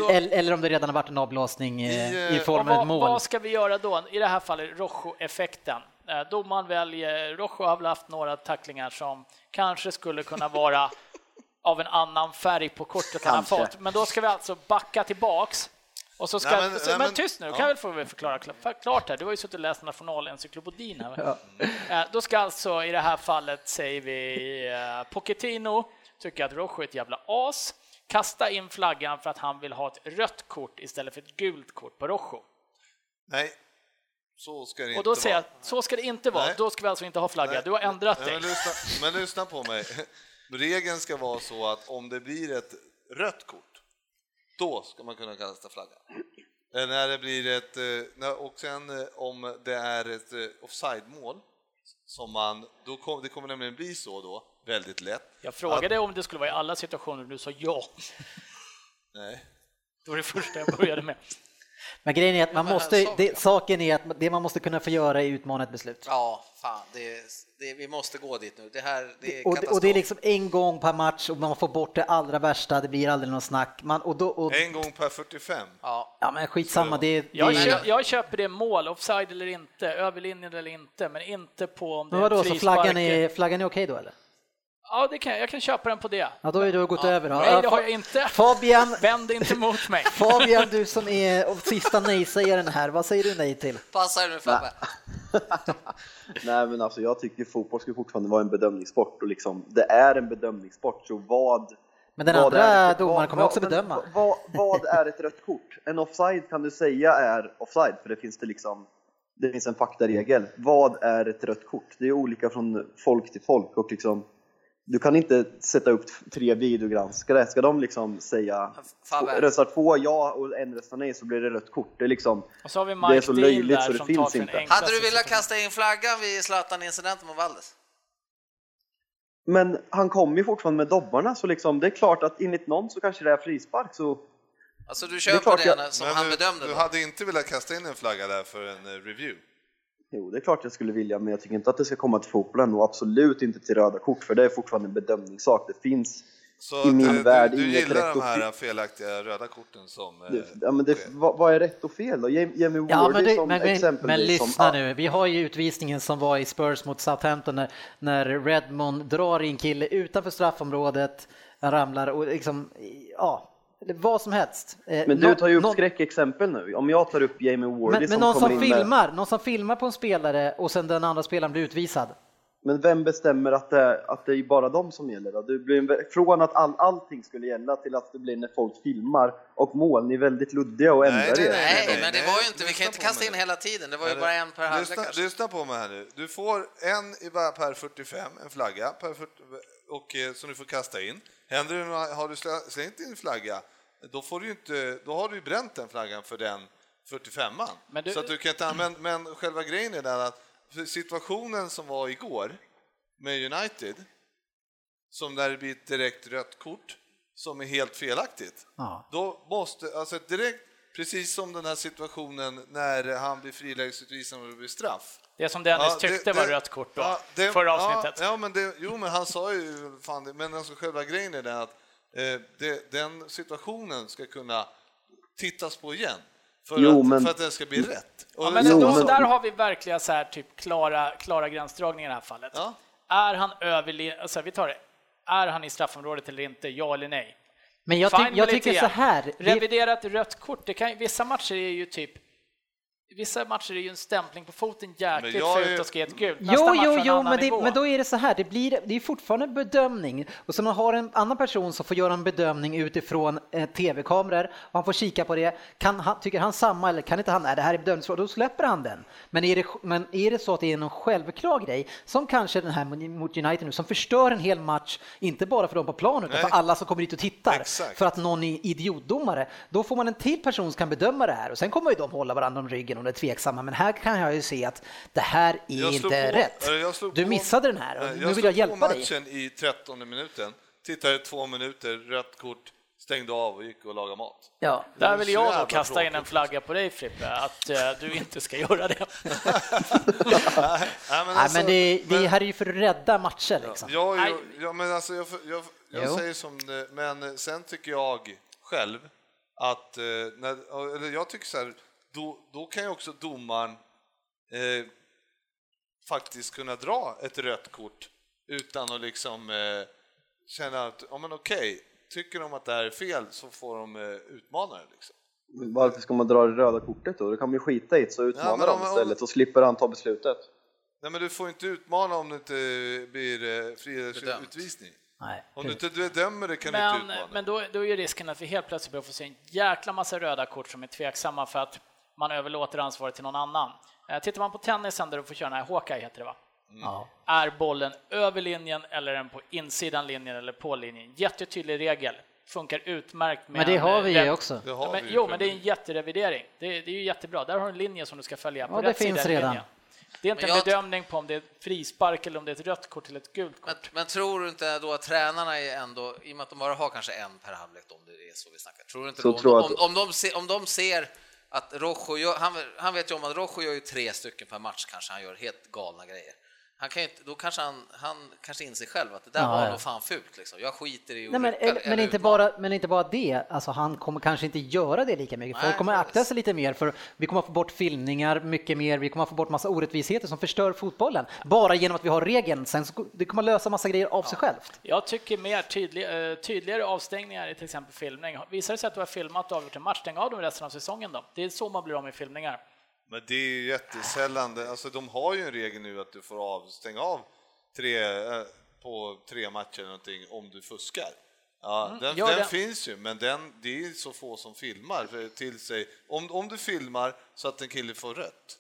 Eller, eller om det redan har varit en avblåsning I, i, eh, form av ett vad, mål. vad ska vi göra då? I det här fallet Rojo-effekten. Eh, Domaren väljer, Rojo har väl haft några tacklingar som kanske skulle kunna vara av en annan färg på kortet han har fått. Men då ska vi alltså backa tillbaks. Och så ska, Nej, men, så, nej, men tyst nu, ja. kan jag väl få förklara kla- klart här. Du har ju suttit och läst Nationalencyklopedin här. Eh, Då ska alltså i det här fallet, säger vi, Pochettino tycker att Rojo är ett jävla as. Kasta in flaggan för att han vill ha ett rött kort istället för ett gult kort på Rojo. Nej, så ska det Och inte då säger jag, vara. så ska det inte vara. Nej. Då ska vi alltså inte ha flagga. Nej. Du har ändrat dig. Men lyssna, men lyssna på mig. Regeln ska vara så att om det blir ett rött kort, då ska man kunna kasta flaggan. Eh, När det blir ett, eh, och sen eh, om det är ett offside-mål, som man, då kom, det kommer nämligen bli så då, väldigt lätt. Jag frågade om det skulle vara i alla situationer och du sa ja. Nej. Det var det första jag började med. Men grejen är att man måste, det, saken är att det man måste kunna få göra är utmana ett beslut. Ja, fan, det, det, vi måste gå dit nu. Det här det är Och, katastrof. och det är liksom en gång per match och man får bort det allra värsta, det blir aldrig någon snack. Man, och då, och, En gång per 45. Ja, ja men skitsamma, det, det Jag, är- kö, jag köper det mål, offside eller inte, överlinjen eller inte, men inte på om det Men är vadå, så flaggan är, flaggan är okej då eller? Ja, det kan, jag jag kan köpa den på det. Ja, då är du gått över. Ja, Nej, det har jag inte. Fabian, Vänd inte mot mig. Fabian, du som är sista nej-sägaren här, vad säger du nej till? passa er nu Fabbe. Nej men alltså jag tycker fotboll ska fortfarande vara en bedömningssport och liksom det är en bedömningssport så vad Men den vad andra är ett- domaren vad- kommer också vad- bedöma. Vad, vad är ett rött kort? En offside kan du säga är offside för det finns det liksom det finns en faktaregel. Vad är ett rött kort? Det är olika från folk till folk och liksom du kan inte sätta upp tre videogranskare. Ska de liksom säga Fabbe. röstar två ja och en röstar nej så blir det rött kort. Det är liksom Och så har vi Det är Mike så löjligt där så det finns inte. Hade du velat kasta in flaggan vid Zlatan-incidenten mot Valdes? Men han kommer ju fortfarande med dobbarna så liksom, det är klart att enligt någon så kanske det är frispark så Alltså du köper klart det, jag- som Men han du, bedömde du då? hade inte velat kasta in en flagga där för en eh, review? Jo, det är klart jag skulle vilja, men jag tycker inte att det ska komma till fotbollen och absolut inte till röda kort, för det är fortfarande en bedömningssak. Det finns, Så I min eh, värld du, du inget gillar rätt de och här fel. felaktiga röda korten som... eh, det, ja, men det, vad, vad är rätt och fel då? Jamie Wardy Ja, men, det, som men, men, men exempelvis lyssna som, nu, vi har ju utvisningen som var i Spurs mot Southampton när, när Redmond drar in kille utanför straffområdet, ramlar och liksom, ja, eller vad som helst. Eh, Men du tar ju upp någon- skräckexempel nu. Om jag tar upp Jamie Wardy Men, men som någon kommer som in med, filmar, någon som filmar på en spelare och sen den andra spelaren blir utvisad. Men vem bestämmer att det, att det är bara de som gäller då? Det blir från att all, allting skulle gälla till att det blir när folk filmar och mål, ni är väldigt luddiga och Nej, ändrar nej, er. Nej, nej, men det nej, var ju inte, vi kan inte kasta in hela tiden, det var ju bara en per halvlek lyssna, kanske. lyssna på mig här nu. Du får en per 45, en flagga, per 40, och, eh, som du får kasta in. Händer det har du slä- slängt in en flagga, då, får du inte, då har du ju bränt den flaggan för den 45an. Men du- Så att du kan inte använda, men själva grejen är den att för situationen som var igår med United, som där det blir ett direkt rött kort, som är helt felaktigt. Ja. Då måste, alltså direkt, precis som den här situationen när han blir frilägesutvisad och det blir straff. Det som Dennis Ja, det- tyckte var det- rött kort då, ja, det- förra ja, avsnittet. Ja, men det, jo, men han sa ju fan det, men alltså själva grejen är den att eh, det, den situationen ska kunna tittas på igen för, Jo, att, men- för att det ska bli rätt. Och Ja, men Jo, då, men- där har vi verkligen så här typ klara, klara gränsdragningar i det här fallet. Ja. Är han över, alltså vi tar det, är han i straffområdet eller inte, ja eller nej? Men jag, ty- jag tycker så här. Reviderat rött kort, det kan, vissa matcher är ju typ Vissa matcher är ju en stämpling på foten jäkligt är- fult och ska ge ett gult. Jo, jo, jo, men, det, men då är det så här, det, blir, det är fortfarande en bedömning och så man har en annan person som får göra en bedömning utifrån eh, tv-kameror och han får kika på det. Kan han, tycker han samma eller kan inte han, nej det här är bedömningsfråga, då släpper han den. Men är, det, men är det så att det är någon självklar grej, som kanske den här mot United nu, som förstör en hel match, inte bara för dem på planen utan Nej. för alla som kommer dit och tittar, Exakt. för att någon är idiotdomare, då får man en till person som kan bedöma det här och sen kommer ju de hålla varandra om ryggen det är tveksamma, men här kan jag ju se att det här är Jag slog inte på- rätt. eh, jag slog Du på- missade den här och nu vill slog jag på hjälpa dig. matchen i 13 minuten, tittade två minuter, rött kort, stängde av och gick och lagade mat. Ja. Det Där är vill jag då kasta in en flagga på dig Frippe, att eh, du inte ska göra det. Nej, men Nej, alltså- men det, det här är ju för att rädda matcher liksom. Ja, jag, ja, men alltså jag, jag, jag säger som det, men sen tycker jag själv att, eh, när, eller jag tycker så här, då, då kan ju också domaren eh, faktiskt kunna dra ett rött kort utan att liksom eh, känna att, ja men okej, tycker de att det här är fel så får de eh, utmana det liksom. Varför ska man dra det röda kortet då? Då kan man ju skita i det så Ja, utmanar men om- de istället och slipper han ta beslutet. Nej men du får inte utmana om det inte blir eh, fri Bedömt. utvisning. Nej. Om du inte dömer det kan du inte Men, utmana. men då, då är ju risken att vi helt plötsligt börjar få se en jäkla massa röda kort som är tveksamma för att man överlåter ansvaret till någon annan. Eh, Tittar man på tennisen där du får köra den här Hawkeye heter det va? Ja. Är bollen över linjen eller är den på insidan linjen eller på linjen? Jättetydlig regel. Funkar utmärkt med Men det har vi ju också. Det har men, vi jo, men det är en jätterevidering. Det, är- det är ju jättebra. Där har du en linje som du ska följa. På Ja, det finns sida redan. linjen. Det är inte Men en jag- bedömning på om det är ett frispark eller om det är ett rött kort eller ett gult Men, kort. men tror du inte då att tränarna är ändå, i och med att de bara har kanske en per halvlek om det är så vi snackar, tror du inte Så då, tror jag om, att- om, de ser, om de ser att Rojo, han, han vet ju om att Rojo gör ju tre stycken per match kanske, han gör helt galna grejer. Han kan inte, då kanske han, han kanske inser själv att det där Ja, var ja. nog fan fult liksom. Jag skiter i att Nej, men, rycka eller, eller men, inte bara, men inte bara det, alltså, han kommer kanske inte göra det lika mycket. Nej, Folk kommer akta sig lite mer för vi kommer att få bort filmningar mycket mer, vi kommer att få bort massa orättvisheter som förstör fotbollen. Bara genom att vi har regeln, sen så, det kommer att lösa massa grejer av sig självt. Jag tycker mer tydlig, eh, tydligare avstängningar i till exempel filmning. Visar det sig att du har filmat och avgjort en match, stäng av dem resten av säsongen då. Det är så man blir av med filmningar. Men det är ju jättesällan, alltså de har ju en regel nu att du får av, stänga av tre, eh, på tre matcher eller någonting om du fuskar. Ja, den, gör den det. finns ju, men den, det är så få som filmar till sig. Om, om du filmar så att en kille får rött,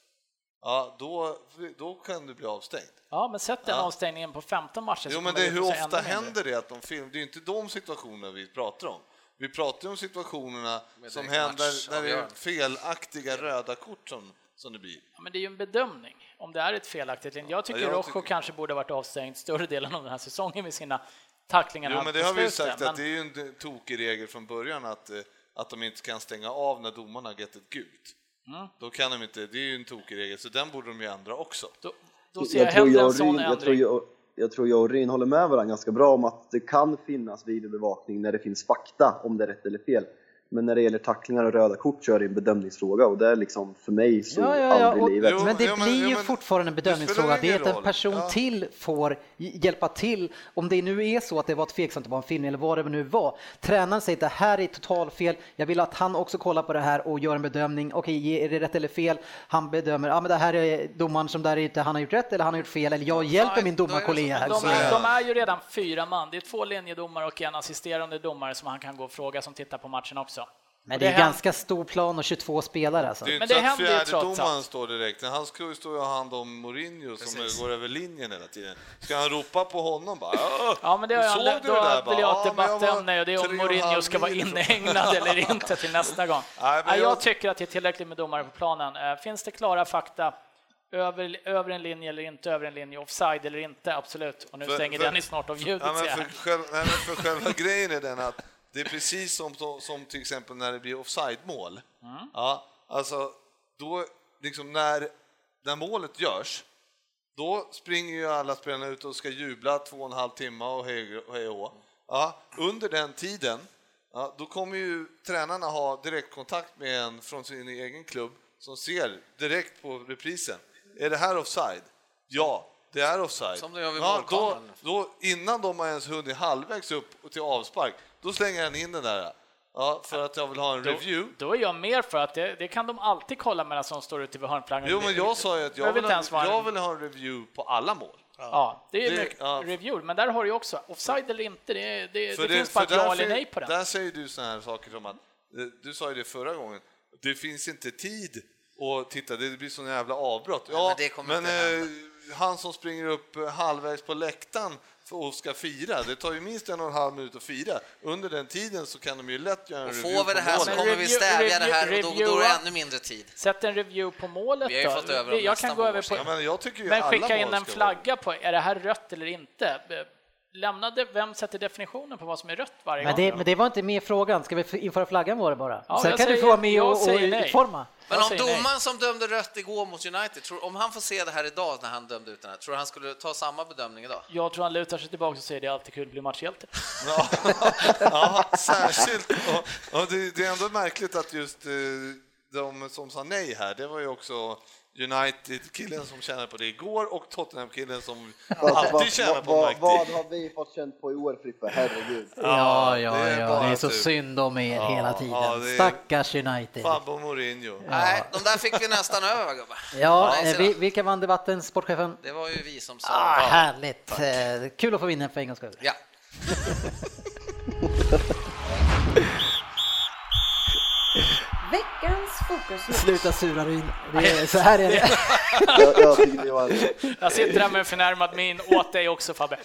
ja, då, då kan du bli avstängd. Ja, men sätt den Ja. avstängningen på 15 matcher. Jo, men det, hur ofta händer det att de filmar? Det är ju inte de situationerna vi pratar om. Vi pratar ju om situationerna Med som händer när det är felaktiga röda kort som, som det blir. Ja, men det är ju en bedömning om det är ett felaktigt linje. Jag tycker Ja, jag Rojo tycker- kanske borde varit avstängd större delen av den här säsongen med sina tacklingar Jo, men det har vi ju sagt men- att det är ju en tokig regel från början att, eh, att de inte kan stänga av när domarna har gett ett gult. Mm. Då kan de inte, det är ju en tokig regel, så den borde de ju ändra också. Då, då ser jag, Jag hellre en sån Ryn, jag tror ändring jag, tror jag och Ryn håller med varandra ganska bra om att det kan finnas videobevakning när det finns fakta om det är rätt eller fel. Men när det gäller tacklingar och röda kort så är det en bedömningsfråga och det är liksom för mig så Ja, ja, ja, aldrig och- i livet. Jo, Men det blir ju ja, men fortfarande en det bedömningsfråga. Det är ingen att en person Ja. till får hjälpa till. Om det nu är så att det var tveksamt att vara en film eller vad det nu var. Tränaren säger att det här är totalfel. Jag vill att han också kollar på det här och gör en bedömning. Okej, är det rätt eller fel? Han bedömer, ja men det här är domaren som där är ute, han har gjort rätt eller han har gjort fel. Eller jag hjälper min är det domarkollega här. De är, de är ju redan fyra man. Det är två linjedomare och en assisterande domare som han kan gå och fråga som tittar på matchen också. Men Och det är händer- ganska stor plan och 22 spelare alltså. Det är ju Men inte det så att fjärdedomaren står direkt, han ska ju stå och ha hand om Mourinho som Precis. går över linjen hela tiden. Ska han ropa på honom bara "Åh, Ja, men det har såg jag, du då det där?" Bara, vill jag ha "Ja, ett debattämne och det är om en Mourinho ska vara mil ifrån." inhägnad eller inte till nästa gång. Nej, jag jag- tycker att det är tillräckligt med domare på planen. Eh, Finns det klara fakta över, över en linje eller inte över en linje, offside eller inte, absolut. Och nu För- stänger för- Dennis snart av ljudet. Ja, men för, själv, nej, men för själva grejen är den att det är precis som, som till exempel när det blir offside-mål. Mm. Ja, alltså, då, liksom när, när målet görs, då springer ju alla spelarna ut och ska jubla två och en halv timme och hej hej och ja, Under den tiden, ja, då kommer ju tränarna ha direktkontakt med en från sin egen klubb som ser direkt på reprisen. Är det här offside? Ja, det är offside. Som de gör vid ja, då, då, innan de har ens hunnit halvvägs upp till avspark, då slänger han in den där. Ja, för att jag vill ha en review. Då är jag mer för att det, det kan de alltid kolla medan de står ute vid hörnflaggan. Jo, men jag sa ju att jag vill, ha, jag vill ha en review på alla mål. Ja, det är Det- mycket ja. review, men där har du ju också offside eller inte. Det, det, För det, finns bara ett ja eller nej på den. Där säger du såna här saker som att, eh, du sa ju det förra gången, det finns inte tid att titta, det blir sån jävla avbrott. Ja, men men inte eh, han som springer upp eh, halvvägs på läktaren och ska fira, det tar ju minst en och en halv minut att fira. Under den tiden så kan de ju lätt göra en Och review får vi det på här så kommer vi review- stävja det här och då, då är det ännu mindre tid. Sätt en review på målet Vi har ju då. Jag kan gå över på... Ja, men jag tycker ju Men alla skicka in en flagga på, är det här rött eller inte? Lämnade, vem sätter definitionen på vad som är rött varje Men gång? det, då? men det var inte med i frågan. Ska vi införa flaggan var det bara? Ja, Sen kan du säger- få vara med och, och utforma. Men om domaren som dömde rött igår mot United, tror, om han får se det här idag när han dömde ut den här, tror du han skulle ta samma bedömning idag? Jag tror han lutar sig tillbaka och säger det är alltid kul att bli matchhjälte. Ja, ja särskilt. Och, och det, det är ändå märkligt att just eh, de som sa nej här, det var ju också United-killen som tjänade på det igår och Tottenham-killen som alltid tjänar på vad, vad har vi fått känt på i år Frippe? Herregud. Ja, ja, det är ja. Det är så tur. synd om er hela ja, tiden. det är- Stackars United. Fabbo Mourinho. Nej, de där fick vi nästan över gubbar. Ja, Nej, eh, så- vi, vilka vann debatten, sportchefen? Det var ju vi som sa. Ah, härligt! Eh, Kul att få vinna för en gångs skull. Ja, Veckans fokus Sluta sura är, så här är det. Jag, jag tycker det var Jag sitter här med en förnärmad min åt dig också Fabbe.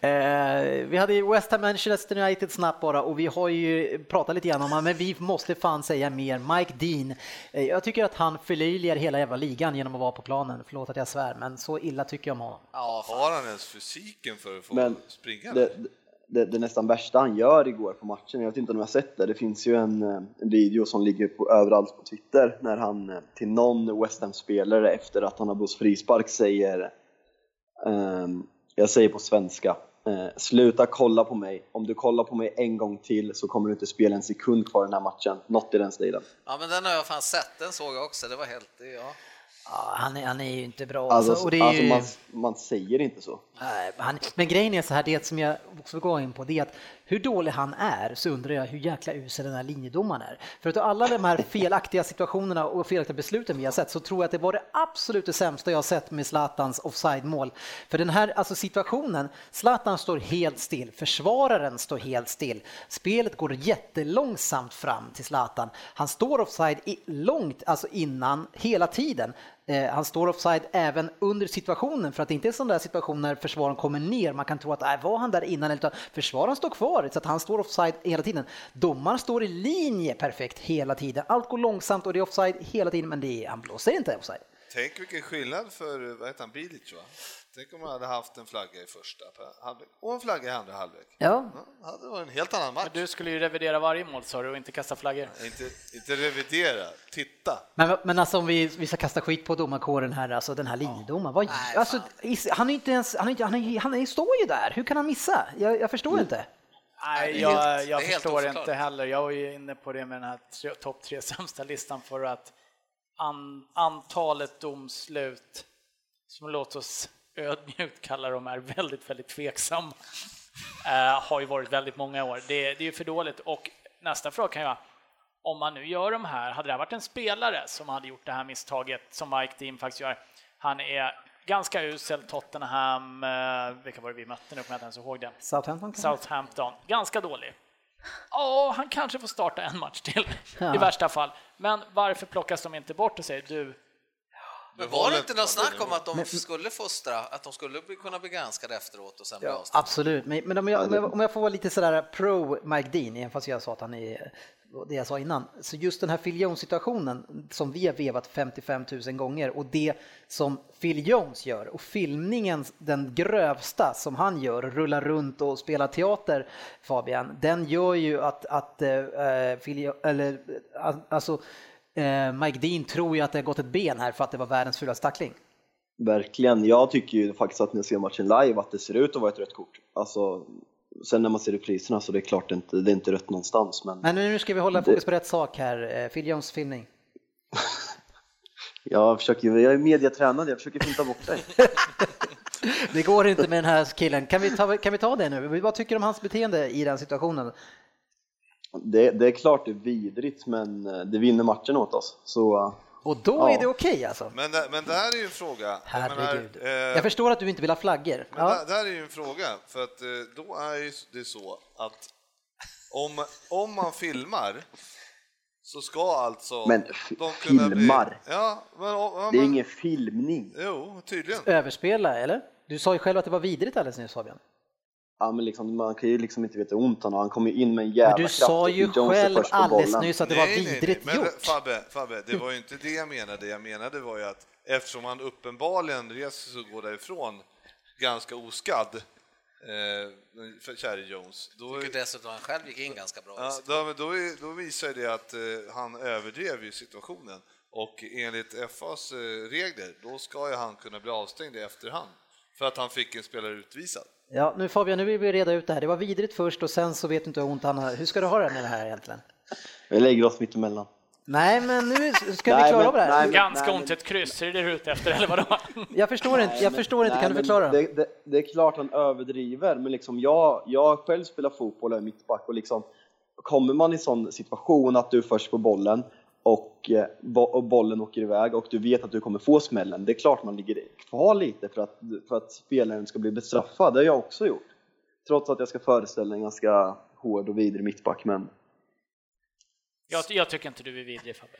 Eh, vi hade ju West Ham Manchester United snabbt bara och vi har ju pratat lite grann om honom, men vi måste fan säga mer. Mike Dean, eh, jag tycker att han förlöjligar hela jävla ligan genom att vara på planen. Förlåt att jag svär, men så illa tycker jag om honom. ja. Har han ens fysiken för att få Men springa? det, det, det nästan värsta han gör igår på matchen, jag vet inte om ni har sett det, det finns ju en, eh, en video som ligger på, överallt på Twitter när han eh, till någon West Ham-spelare efter att han har blåst frispark säger um, jag säger på svenska uh, sluta kolla på mig, om du kollar på mig en gång till så kommer du inte spela en sekund kvar i den här matchen, något i den stilen. ja, men den har jag fan sett, den såg jag också. Det var helt, ja. Ja, han, är, han är ju inte bra. Alltså, Alltså, är alltså ju... man, man säger inte så. Nej, han, men grejen är så här, det som jag också vill gå in på, det är att hur dålig han är så undrar jag hur jäkla usel den här linjedomaren är. För att alla de här felaktiga situationerna och felaktiga besluten vi har sett så tror jag att det var det absolut det sämsta jag har sett med Zlatans offside-mål. För den här alltså situationen, Zlatan står helt still, försvararen står helt still, spelet går jättelångsamt fram till Zlatan. Han står offside i, långt alltså innan, hela tiden. Eh, han står offside även under situationen för att det inte är sån där situation när försvararen kommer ner. Man kan tro att äh, var han där innan? Utan försvararen står kvar så att han står offside hela tiden. Domaren står i linje perfekt hela tiden. Allt går långsamt och det är offside hela tiden men det är, han blåser inte offside. Tänk vilken skillnad för, vad heter han, Bilic va? Tänk om man hade haft en flagga i första halvlek och en flagga i andra halvlek. Ja, Ja, det var en helt annan match. Du skulle ju revidera varje mål sa du och inte kasta flaggor. Inte, inte revidera, titta. men, men alltså om vi, vi ska kasta skit på domarkåren här, alltså den här linjedomaren. Vad, Nej, alltså, han är inte ens, han, är inte, han, är, han är, står ju där, hur kan han missa? Jag, jag förstår inte. Nej, jag, jag förstår inte heller. Jag var ju inne på det med den här topp tre sämsta listan för att an, antalet domslut, som låt oss ödmjukt kalla dem, är väldigt, väldigt tveksamma. Eh, har ju varit väldigt många år. Det, det är ju för dåligt. Och nästa fråga kan ju vara, om man nu gör de här, hade det här varit en spelare som hade gjort det här misstaget som Mike Dean faktiskt gör, han är ganska usel, Tottenham, eh, vilka var det vi mötte nu, kommer jag inte ens ihåg det. Southampton? Southampton, ganska dålig. Ja, han kanske får starta en match till Ja. i värsta fall. Men varför plockas de inte bort och säger du, Men var det inte något snack om att de skulle få straff, att de skulle kunna bli granskade efteråt och sen bli avstängda? Absolut, men, men om, jag, om, jag, om jag får vara lite sådär pro Mike Dean, även fast jag sa att han är det jag sa innan, så just den här Phil Jones-situationen som vi har vevat 55 000 gånger och det som Phil Jones gör och filmningen, den grövsta som han gör, rullar runt och spelar teater, Fabian, den gör ju att, att äh, Phil, eller, alltså, eh, Mike Dean tror ju att det har gått ett ben här för att det var världens fulaste tackling. Verkligen. Jag tycker ju faktiskt att när jag ser matchen live att det ser ut att vara ett rött kort. Alltså, sen när man ser repriserna så det är klart det inte, det är inte rött någonstans. Men Men nu ska vi hålla fokus på rätt sak här. Eh, Phil Jones filmning. jag, försöker, jag är mediatränad, jag försöker finta bort dig. Det går inte med den här killen. Kan vi ta, kan vi ta det nu? Vad tycker du om hans beteende i den situationen? Det, det är klart det är vidrigt, men eh, det vinner matchen åt oss. Så eh, Och då Ja. är det okej alltså? Men, det- men det här är ju en fråga. Jag Herregud. menar, eh, Jag förstår att du inte vill ha flaggor. Men Ja. där, där är ju en fråga, för att eh, då är ju det så att om, om man filmar så ska alltså Men de filmar? Bli, ja, men, ja, det är men, ingen filmning. Jo, tydligen. Överspela, eller? Du sa ju själv att det var vidrigt alldeles nyss Fabian. Ja, men liksom, man kan ju liksom inte veta ont han har. Han kommer ju in med en jävla Men du kraft sa ju själv alldeles bollen. nyss att det var vidrigt Men gjort. Fabbe, Fabbe, det var ju inte det jag menade. Det jag menade var ju att eftersom han uppenbarligen reser sig och går därifrån ganska oskadd, eh, för käre Jones, då, Jag tycker dessutom han själv gick in ganska bra. Ja, då, men då, är, då visar det att eh, han överdrev ju situationen och enligt FAs eh, regler då ska ju han kunna bli avstängd i efterhand för att han fick en spelare utvisad. Ja, nu Fabian, nu vill vi reda ut det här. Det var vidrigt först och sen så vet du inte hur ont han har. Hur ska du ha det med det här egentligen? Vi lägger oss mitt emellan. Nej, men nu ska vi Nej, klara men- av det här. nej, Ganska men- ont ett kryss, är det du ute efter eller vadå? Jag förstår inte, jag förstår inte. Nej, Kan du förklara? Det, det, det är klart han överdriver, men liksom jag, jag själv spelar fotboll och är mittback och liksom kommer man i sån situation att du är först på bollen och, eh, och bollen åker iväg och du vet att du kommer få smällen, det är klart man ligger kvar lite för att, för att spelaren ska bli bestraffad. Det har jag också gjort. Trots att jag ska föreställa en ganska hård och vidrig mittback, men Jag, jag tycker inte du är vidrig Fabbe.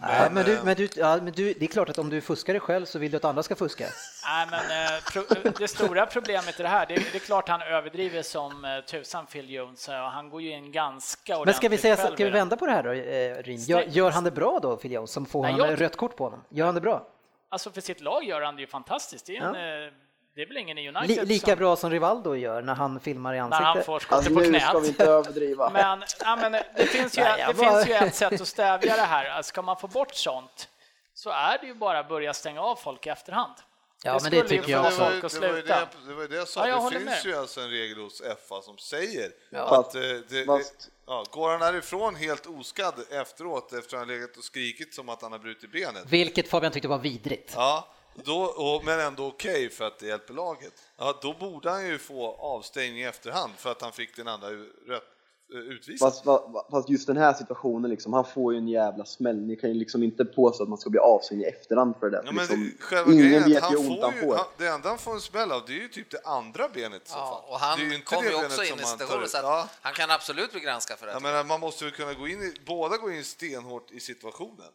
Nej, men, du, eh, men, du, ja, men du, det är klart att om du fuskar dig själv så vill du att andra ska fuska. Nej, men eh, pro, det stora problemet i det här, det, det är klart han överdriver som eh, tusan Phil Jones, och han går ju in ganska Men ska vi, säga, ska vi vända på det här då, eh, Rin? Gör, gör han det bra då, Phil Jones, som får Nej, jag- rött kort på honom? Gör han det bra? Alltså för sitt lag gör han det ju fantastiskt. Det är, en, det är väl ingen i United Li, lika som, bra som Rivaldo gör när han filmar i när han ansiktet? får skottet alltså, på nu knät. ska vi inte överdriva. Men, ja, men det, finns ju, Nej, det bara- finns ju ett sätt att stävja det här. Alltså, Ska man få bort sånt så är det ju bara att börja stänga av folk i efterhand. Ja, men det skulle ju tycker jag också. Det var, ju- det, det, det var ju det jag sa, Ja, jag det finns med. ju alltså en regel hos FA som säger Fast- att eh, det, fast- ja, går han härifrån helt oskadd efteråt efter att han legat och skrikit som att han har brutit benet, Vilket Fabian tyckte var vidrigt. Ja, då, och, men ändå okej för att det hjälper laget. Ja, då borde han ju få avstängning i efterhand för att han fick den andra rött, eh, utvisad. Fast, fa- fast just den här situationen, liksom, han får ju en jävla smäll. Ni kan ju liksom inte påstå att man ska bli avstängd i efterhand för det. Ja, men liksom, det, ingen vet ju ont han ju, får. han, det enda han får en smäll av det är ju typ det andra benet i så Ja, fall. och han det är ju inte kom det ju också benet in i situationen så att Ja. han kan absolut bli granskad för det. Jag menar, man måste väl kunna gå in i, båda går in stenhårt i situationen.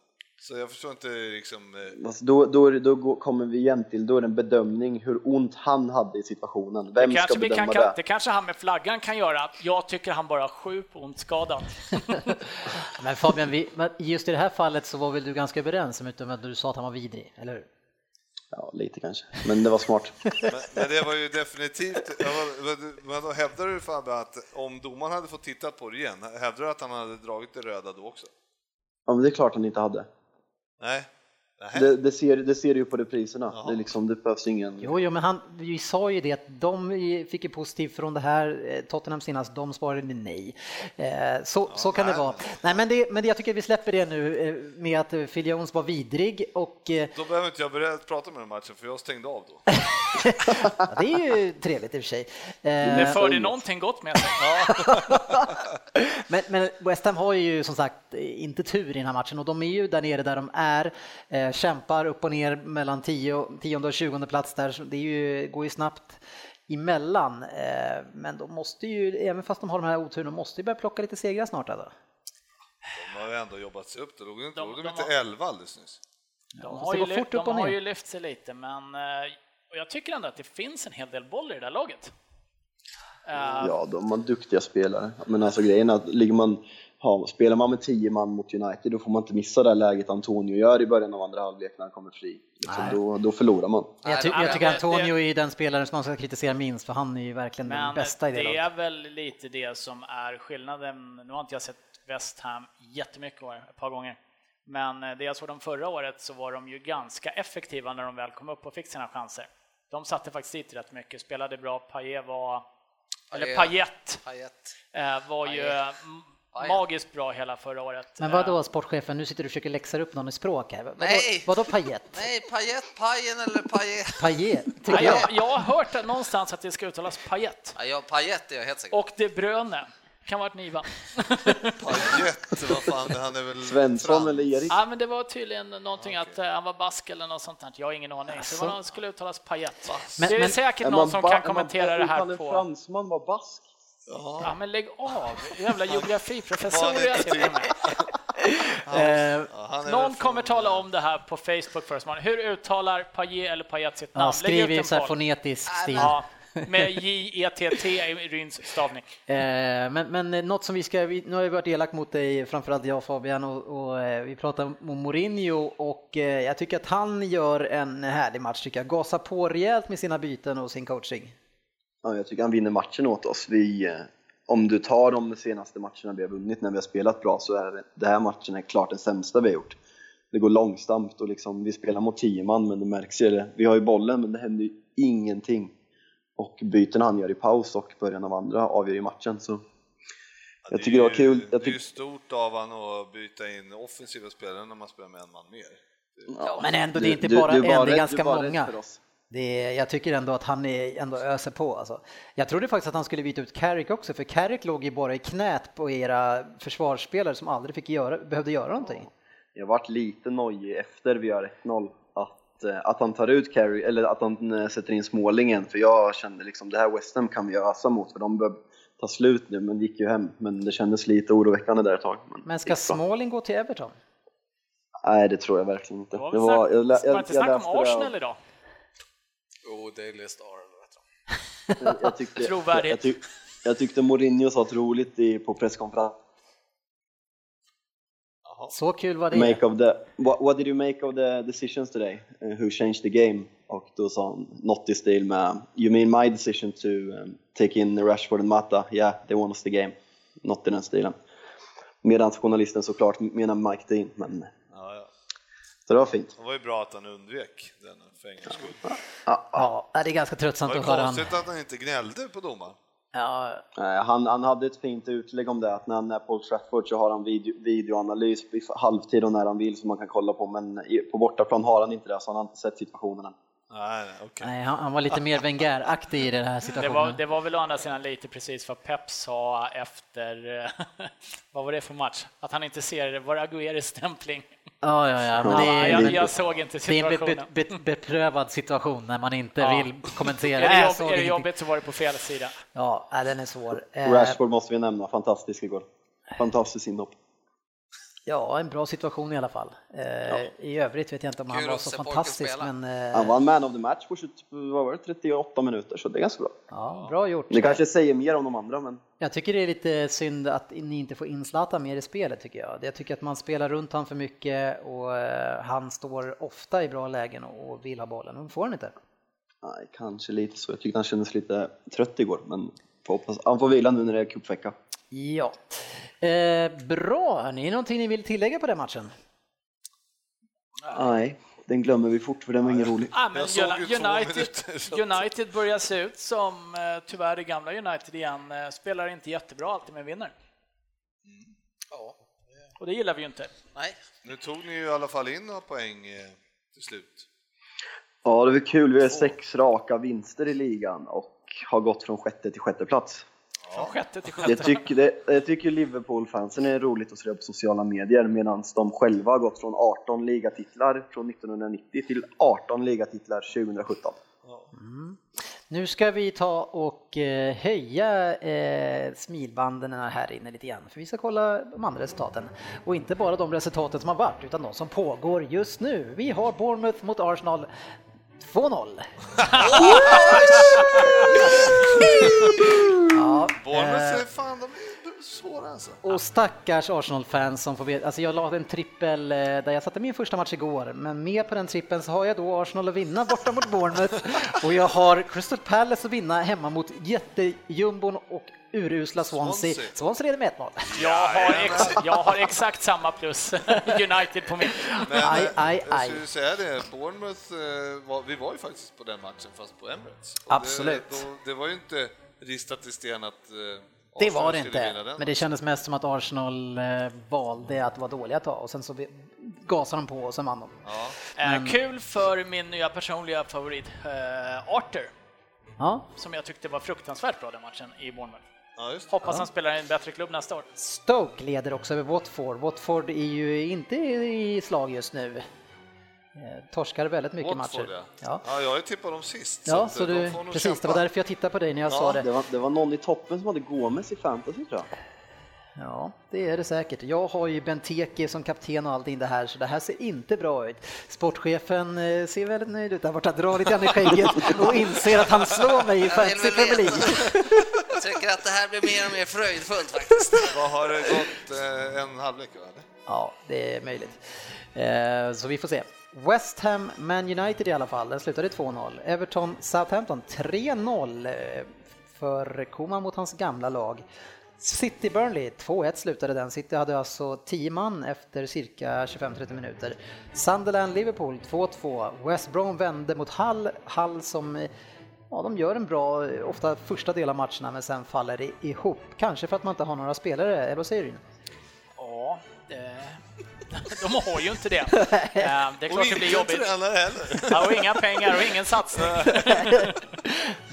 Så jag förstår inte liksom... eh, Alltså då, då, då kommer vi igen till, då är det en bedömning hur ont han hade i situationen. Vem Det ska bedöma kan, det? det kanske han med flaggan kan göra. Jag tycker han bara har sju på ont skadad. Men Fabian, vi, men just i det här fallet så var väl du ganska överens om utom att du sa att han var vidrig, eller hur? Ja, lite kanske. Men det var smart. Men, men det var ju definitivt... Men då hävdar du Fabbe att om domaren hade fått titta på det igen, hävdar du att han hade dragit det röda då också? Ja, men det är klart han inte hade. Nej? Det, det, ser, det ser du ju på repriserna. Jaha. Det, är liksom, det behövs ingen... Jo, jo, men han, vi sa ju det att de fick ju positivt från det här, eh, Tottenham senast, de svarade nej. Eh, Så, så kan det nej, vara. Nej, men, det, men det, jag tycker vi släpper det nu eh, med att Phil Jones var vidrig och eh, Då behöver inte jag börja prata med den matchen för jag stängde av då. ja, det är ju trevligt i och för sig. Eh, Det förde någonting gott med sig. Men, men West Ham har ju som sagt inte tur i den här matchen och de är ju där nere där de är, eh, kämpar upp och ner mellan 10 tionde och 20 plats där, det är ju, går ju snabbt emellan. Eh, men de måste ju, även fast de har de här oturen, de måste ju börja plocka lite segrar snart alltså. De har ju ändå jobbat sig upp det. Låg inte, De- låg de de inte har- 11 alldeles nyss? De har, ju, lyft, fort upp de har ju lyft sig lite, men eh, och jag tycker ändå att det finns en hel del boll i det där laget. Eh, Ja, de har duktiga spelare. Men alltså grejen är att ligger man, ja, spelar man med 10 man mot United då får man inte missa det här läget Antonio gör i början av andra halvlek när han kommer fri. Liksom, då, då förlorar man. Jag, ty jag tycker Antonio är den spelaren som man ska kritisera minst för han är ju verkligen den Men bästa i det, det är väl lite det som är skillnaden. Nu har inte jag sett West Ham jättemycket år, ett par gånger. Men eh, det jag såg dem förra året så var de ju ganska effektiva när de väl kom upp och fick sina chanser. De satte faktiskt dit rätt mycket, spelade bra. Payet var, eller Payet, Payet. eh, var ju M- Payet. magiskt bra hela förra året. Men Eh, vad då sportchefen, nu sitter du och försöker läxa upp någon i språk här. Vadå, Nej. vadå pajet? Nej, Payet, Pajen eller Payet? Pajet, Ja, jag. jag, har hört det någonstans att det ska uttalas Payet. Ja, Payet är jag helt säker på. Och De Bruyne kan vara ett nyvan. Payet, vad fan, han är väl Svensson frans. eller Erik? Ja, men det var tydligen någonting att eh, han var bask eller något sånt där. Jag har ingen aning. Så det var, skulle uttalas Payet. Men- det är men- säkert Är någon som ba- kan man- kommentera det här kan en på... fransman vara bask? Ja, men lägg av! Jävla geografiprofessor. Eh, Ja, Någon kommer tala om det här på Facebook för oss. Hur uttalar Payet eller Payet sitt namn? ja, skriv i så fonetisk stil. Ja, med J-E-T-T i Ryns stavning. Eh, men, men eh, något som vi ska, vi, nu har jag varit elak mot dig, framförallt jag och Fabian, och, och eh, vi pratar om Mourinho och eh, jag tycker att han gör en härlig match tycker jag. Gasar på rejält med sina byten och sin coaching. Ja, jag tycker han vinner matchen åt oss. Vi, eh, om du tar de senaste matcherna vi har vunnit när vi har spelat bra så är det, det här matchen är klart den sämsta vi har gjort. Det går långsamt och liksom, vi spelar mot tio man men det märks ju. Det. Vi har ju bollen men det händer ju ingenting. Och byten han gör i paus och början av andra avgör ju matchen. Så jag tycker det var är kul. Det är ju stort av han att byta in offensiva spelare när man spelar med en man mer. Ja, men ändå, det är du- inte du- bara du en, var det är ganska du många. för oss. Det är, jag tycker ändå att han är, ändå öser på. Alltså. Jag trodde faktiskt att han skulle byta ut Carrick också, för Carrick låg ju bara i knät på era försvarsspelare som aldrig fick göra, behövde göra någonting. Jag varit lite nojig efter vi gör 1-0 att, eh, att han tar ut Carey, eller att han eh, sätter in Smålingen för jag kände liksom det här West Ham kan vi ösa mot för de börjar ta slut nu men det gick ju hem men det kändes lite oroväckande där ett tag. Men ska gick bra. Smalling gå till Everton? Nej det tror jag verkligen inte. Det var Det var, snack, jag, lä- var det jag, inte jag snack läste om Arsenal idag? Jo, Daily Star eller vad jag, jag, tyckte, Trovärdigt. jag, tyck, jag tyckte Mourinho sa roligt i, på presskonferensen. Så kul var det. Make of the, what, what did you make of the decisions today? Uh, who changed the game? Och då sa han något i stil med You mean my decision to um, take in Rashford and Mata? Yeah, they won us the game. Något i den stilen. Medan journalisten såklart menar Mike Dean, men. Så det var fint. Det var ju bra att han undvek den för en gångs skull. Ja, det är ganska Det tröttsamt var att höra han. konstigt att han inte gnällde på domaren. Ja, Han, han hade ett fint utlägg om det, att när han är på Old Trafford så har han video, videoanalys vid halvtid och när han vill som man kan kolla på, men i- på bortaplan har han inte det, så han har inte sett situationen än. Nej, okej. nej, han, han var lite mer Wenger-aktig i den här Det situationen. var, det var väl å andra sidan lite precis vad Pep sa efter, vad var det för match? Att han inte ser det, var det Agueros stämpling? Ja, ja, ja, men Ja, det är, jag, det, jag såg inte det är en be, situationen. be, be, beprövad situation när man inte Ja. vill kommentera. Är det, Jag jobb, är det jobbigt så var det på fel sida. Ja, den är svår. Eh, Rashford måste vi nämna, fantastisk igår. Fantastiskt inhopp. Ja, en bra situation i alla fall. Eh, I övrigt vet jag inte om han Kul var att så fantastisk, men eh, Han var man of the match på 20, vad var det, 38 minuter, så det är ganska bra. ja, bra gjort. Det kanske säger mer om de andra, men Jag tycker det är lite synd att ni inte får in Zlatan mer i spelet tycker jag. Jag tycker att man spelar runt han för mycket och eh, han står ofta i bra lägen och vill ha bollen. Nu får han inte. nej, kanske lite så. Jag tyckte han kändes lite trött igår, men får hoppas, han får vila nu när det är cupvecka. Ja. Eh, bra, hörni. Någonting ni vill tillägga på den matchen? Nej, den glömmer vi fort för den var ingen rolig. Ah, men United, United börjar se ut som eh, tyvärr det gamla United igen. Eh, Spelar inte jättebra alltid men vinner. Ja. Och det gillar vi ju inte. Nej, Nu tog ni ju i alla fall in några poäng eh, till slut. Ja, det var kul. Vi har sex raka vinster i ligan och har gått från sjätte till sjätte plats. Från sjätte till Jag sjätte. tycker, det, jag tycker Liverpool-fansen är roligt att se på sociala medier medan de själva har gått från 18 ligatitlar från 1990 till 18 ligatitlar 2017. Nu ska vi ta och eh, höja eh, smilbanden här inne lite grann, för vi ska kolla de andra resultaten. Och inte bara de resultaten som har varit, utan de som pågår just nu. Vi har Bournemouth mot Arsenal 2-0. ja, Bournemouth eh, är fan, de är svåra alltså. Och stackars Arsenal-fans som får veta, alltså jag la en trippel eh, där jag satte min första match igår, men med på den trippeln så har jag då Arsenal att vinna borta mot Bournemouth och jag har Crystal Palace att vinna hemma mot jättejumbon och urusla Swansea. Swansea. Swansea leder med 1-0. Jag har, ex, jag har exakt samma plus United på min. Men Aj, eh, aj, jag aj. skulle säga det, Bournemouth, eh, vi var ju faktiskt på den matchen fast på Emirates. Absolut. Det, då, det var ju inte ristat i sten att eh, Det var det inte, den men det kändes mest som att Arsenal eh, valde att vara dåliga ett tag och sen så vi- gasade de på och sen vann de. Ja. Eh, kul för min nya personliga favorit eh, Arthur, Ja, som jag tyckte var fruktansvärt bra den matchen i Bournemouth. Ja. Hoppas han spelar i en bättre klubb nästa år. Stoke leder också över Watford. Watford är ju inte i slag just nu. Torskar väldigt mycket Watford, matcher. ja. Ja, Ja, jag har ju tippat dem sist. ja att, så eh, de du, precis, det kämpa. var därför jag tittade på dig när jag Ja, sa det. Det var, det var någon i toppen som hade Gomes i fantasy tror jag. Ja, det är det säkert. Jag har ju Benteke som kapten och allting det här, så det här ser inte bra ut. Sportchefen eh, ser väldigt nöjd ut där borta, drar lite grann i skägget och inser att han slår mig i Fantasy Premier. League. Jag tycker att det här blir mer och mer fröjdfullt faktiskt. Vad har det gått? Eh, en halvlek, eller? Ja, det är möjligt. Så vi får se. West Ham, Man United i alla fall, den slutade 2-0. Everton, Southampton 3-0 eh, för Koman mot hans gamla lag. City Burnley 2-1 slutade den. City hade alltså 10 man efter cirka 25-30 minuter. Sunderland Liverpool 2-2. West Brom vände mot Hull. Hull som eh, Ja, de gör en bra, eh, ofta första del av matcherna men sen faller det ihop. Kanske för att man inte har några spelare, eller vad säger du? Ja, det de har ju inte det. Eh, Det är Och klart det inte blir jobbigt. tränare heller. Ja, och inga pengar och ingen satsning.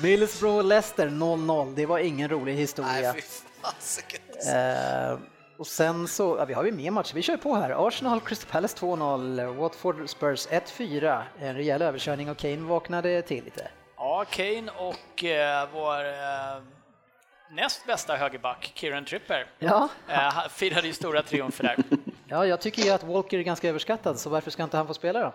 Middlesbrough Leicester 0-0, det var ingen rolig historia. Nej, fy fasiken. Eh, och sen så, ja, vi har ju mer matcher, vi kör på här. Arsenal Crystal Palace 2-0, Watford Spurs 1-4, en rejäl överkörning och Kane vaknade till lite. Ja, Kane och eh, vår eh, näst bästa högerback, Kieran Tripper, Ja, eh, firade ju stora triumfer där. Ja, jag tycker ju att Walker är ganska överskattad, så varför ska inte han få spela då?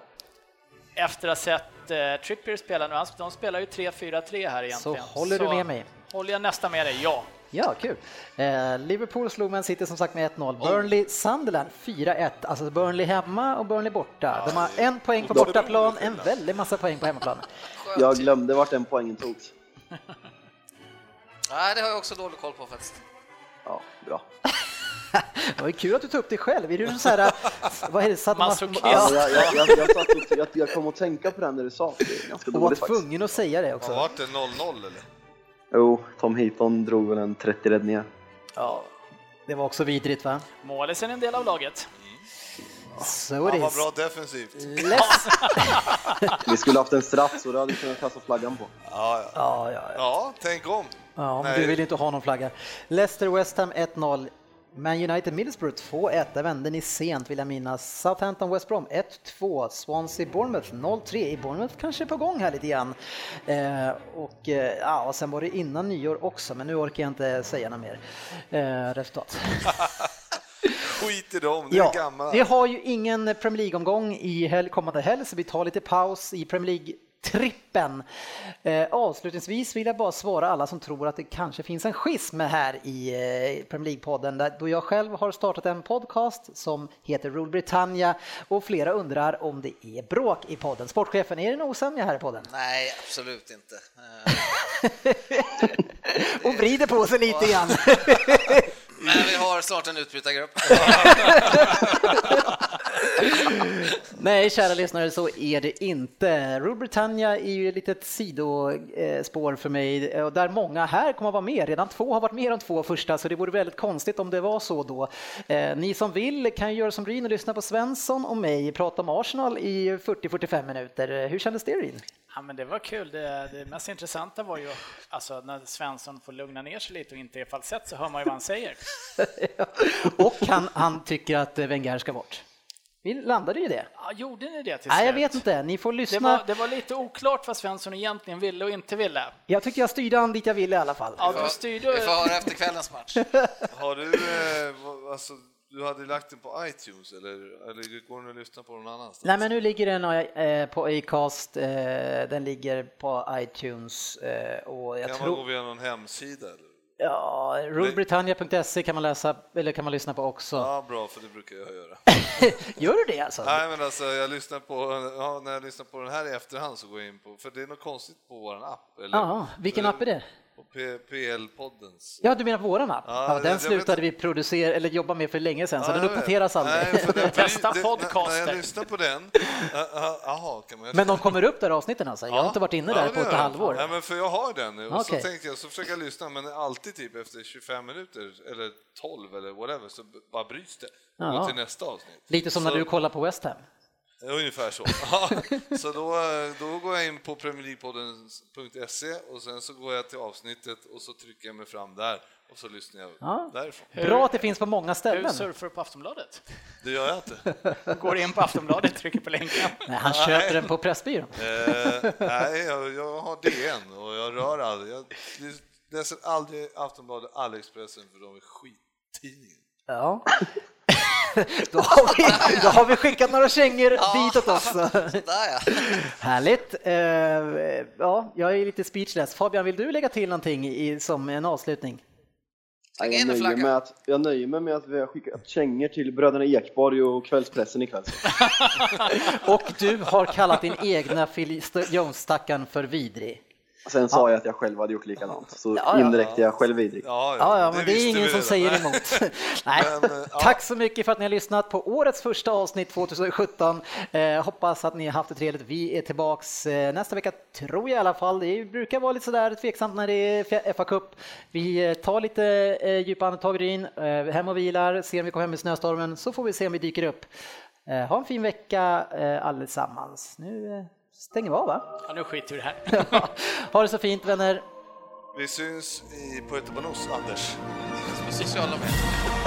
Efter att ha sett eh, Trippier spela nu, han- de spelar ju 3-4-3 här egentligen. håller du med mig? Håller jag nästan med dig, ja. Ja, kul. Eh, Liverpool slog Man City som sagt med 1-0. Burnley Sunderland 4-1. Alltså Burnley hemma och Burnley borta. De har en poäng på bortaplan, en väldig massa poäng på hemmaplan. Jag glömde vart den poängen togs. Nej, det har jag också dålig koll på faktiskt. Ja, bra. Det var kul att du tog upp dig själv. Är du så här, vad är det, Masochist. Ja, Ja, jag, jag, jag, jag, satt och, jag, jag kom att tänka på den när du sa det. Det ganska var faktiskt. tvungen att säga det också. varit det 0-0 eller? Jo, Tom Heaton drog väl en 30 räddningar. Ja, det var också vidrigt va? Målisen är en del av laget. Så Han det var bra defensivt. Less. Vi skulle haft en straff så det hade vi kunnat kasta flaggan på. Ja, ja. Ja, ja, ja. ja, tänk om. ja men Nej. du vill inte ha någon flagga. Leicester West Ham 1-0. Man United Middlesbrough 2-1, där vände ni sent vill jag minnas. Southampton West Brom 1-2, Swansea Bournemouth 0-3. I Bournemouth kanske är på gång här lite grann. Eh, och, eh, ja, och sen var det innan nyår också, men nu orkar jag inte säga något mer eh, resultat. Skit i dem, det är Ja, gamla. vi har ju ingen Premier League-omgång i helg, kommande helg, så vi tar lite paus i Premier League-trippen. Eh, avslutningsvis vill jag bara svara alla som tror att det kanske finns en schism här i eh, Premier League-podden, då jag själv har startat en podcast som heter Rule Britannia och flera undrar om det är bråk i podden. Sportchefen, är det en osämja här i podden? Nej, absolut inte. Eh, Och vrider på sig lite grann. Men vi har snart en utbytargrupp. Nej, kära lyssnare, så är det inte. Rule Britannia är ju ett litet sidospår för mig och där många här kommer att vara med. Redan två har varit med de två första, så det vore väldigt konstigt om det var så då. Eh, Ni som vill kan ju göra som Ryn och lyssna på Svensson och mig prata om Arsenal i 40-45 minuter. Hur kändes det Ryn? Ja, men det var kul. Det, det mest intressanta var ju alltså, när Svensson får lugna ner sig lite och inte är falsett så hör man ju vad han säger. och han, han tycker att Wenger ska bort. Vi landade ju i det. Ja, gjorde ni det till Nej, jag vet inte. Ni får Det lyssna. var, det var lite oklart vad Svensson egentligen ville och inte ville. Jag tycker jag styrde han dit jag ville i alla fall. Ja, du styrde... Vi får höra efter kvällens match. Har du, eh, alltså, du hade lagt den på iTunes eller, eller går den att lyssna på någon annanstans? Nej, men nu ligger den eh, på Acast, eh, den ligger på iTunes eh, och jag kan man gå tror... via någon hemsida? Eller? Ja, rulbritannia.se kan man läsa eller kan man lyssna på också. Ja, bra, för det brukar jag göra. Gör du det alltså? Nej, men alltså, jag lyssnar på, ja, när jag lyssnar på den här i efterhand så går jag in på, för det är något konstigt på vår app. Eller, Ja, vilken app är det? PL-poddens. Ja, du menar på våran app? Ja, Ja, den jag slutade vi producera eller jobba med för länge sedan, så Ja, den uppdateras aldrig. Nej, det- podcaster. När jag lyssnar på den, jaha, kan man Men de kommer upp där avsnitten alltså? Jag har inte varit inne där på ett halvår. Nej, men för jag har den nu och Okej. så tänkte jag så försöker jag lyssna men alltid typ efter 25 minuter eller 12 eller whatever så bara bryts det och Ja. går till nästa avsnitt. Lite som när Så- du kollar på West Ham. Ungefär så. Ja, så då, då går jag in på premierleaguepodden.se och sen så går jag till avsnittet och så trycker jag mig fram där och så lyssnar jag Ja. därifrån. Bra att det finns på många Hur ställen. surfar du på Aftonbladet? Det gör jag inte. Går in på Aftonbladet, trycker på länken. Nej, han köper den på Pressbyrån. Eh, nej, jag, jag har DN och jag rör aldrig. Jag läser aldrig Aftonbladet, aldrig Expressen för de är skittidningar. Ja. då, har vi, då har vi skickat några kängor ditåt också. Ja. Härligt. Eh, ja, jag är lite speechless. Fabian, vill du lägga till någonting i, som en avslutning? Jag nöjer, med att, jag nöjer mig med att vi har skickat kängor till bröderna Ekborg och kvällspressen ikväll. Och du har kallat din egna Phil Jones-stackaren för vidrig. Sen sa jag att jag själv hade gjort likadant, så Ja, ja. indirekt är jag själv vidrig. Ja, Ja, ja, men det är visste ingen som redan. säger Nej. emot. Nej. Men, ja. Tack så mycket för att ni har lyssnat på årets första avsnitt 2017. Eh, hoppas att ni har haft det trevligt. Vi är tillbaks eh, nästa vecka, tror jag i alla fall. Det brukar vara lite sådär tveksamt när det är FA Cup. Vi eh, tar lite eh, djupa andetag Ryn, eh, hem och vilar, ser om vi kommer hem i snöstormen, så får vi se om vi dyker upp. Eh, ha en fin vecka eh, allesammans. Nu eh, stänger vi av va? Ja, nu skiter vi i det här. ha det så fint vänner. Vi syns i Puerto Banús, Anders. Sociala medier.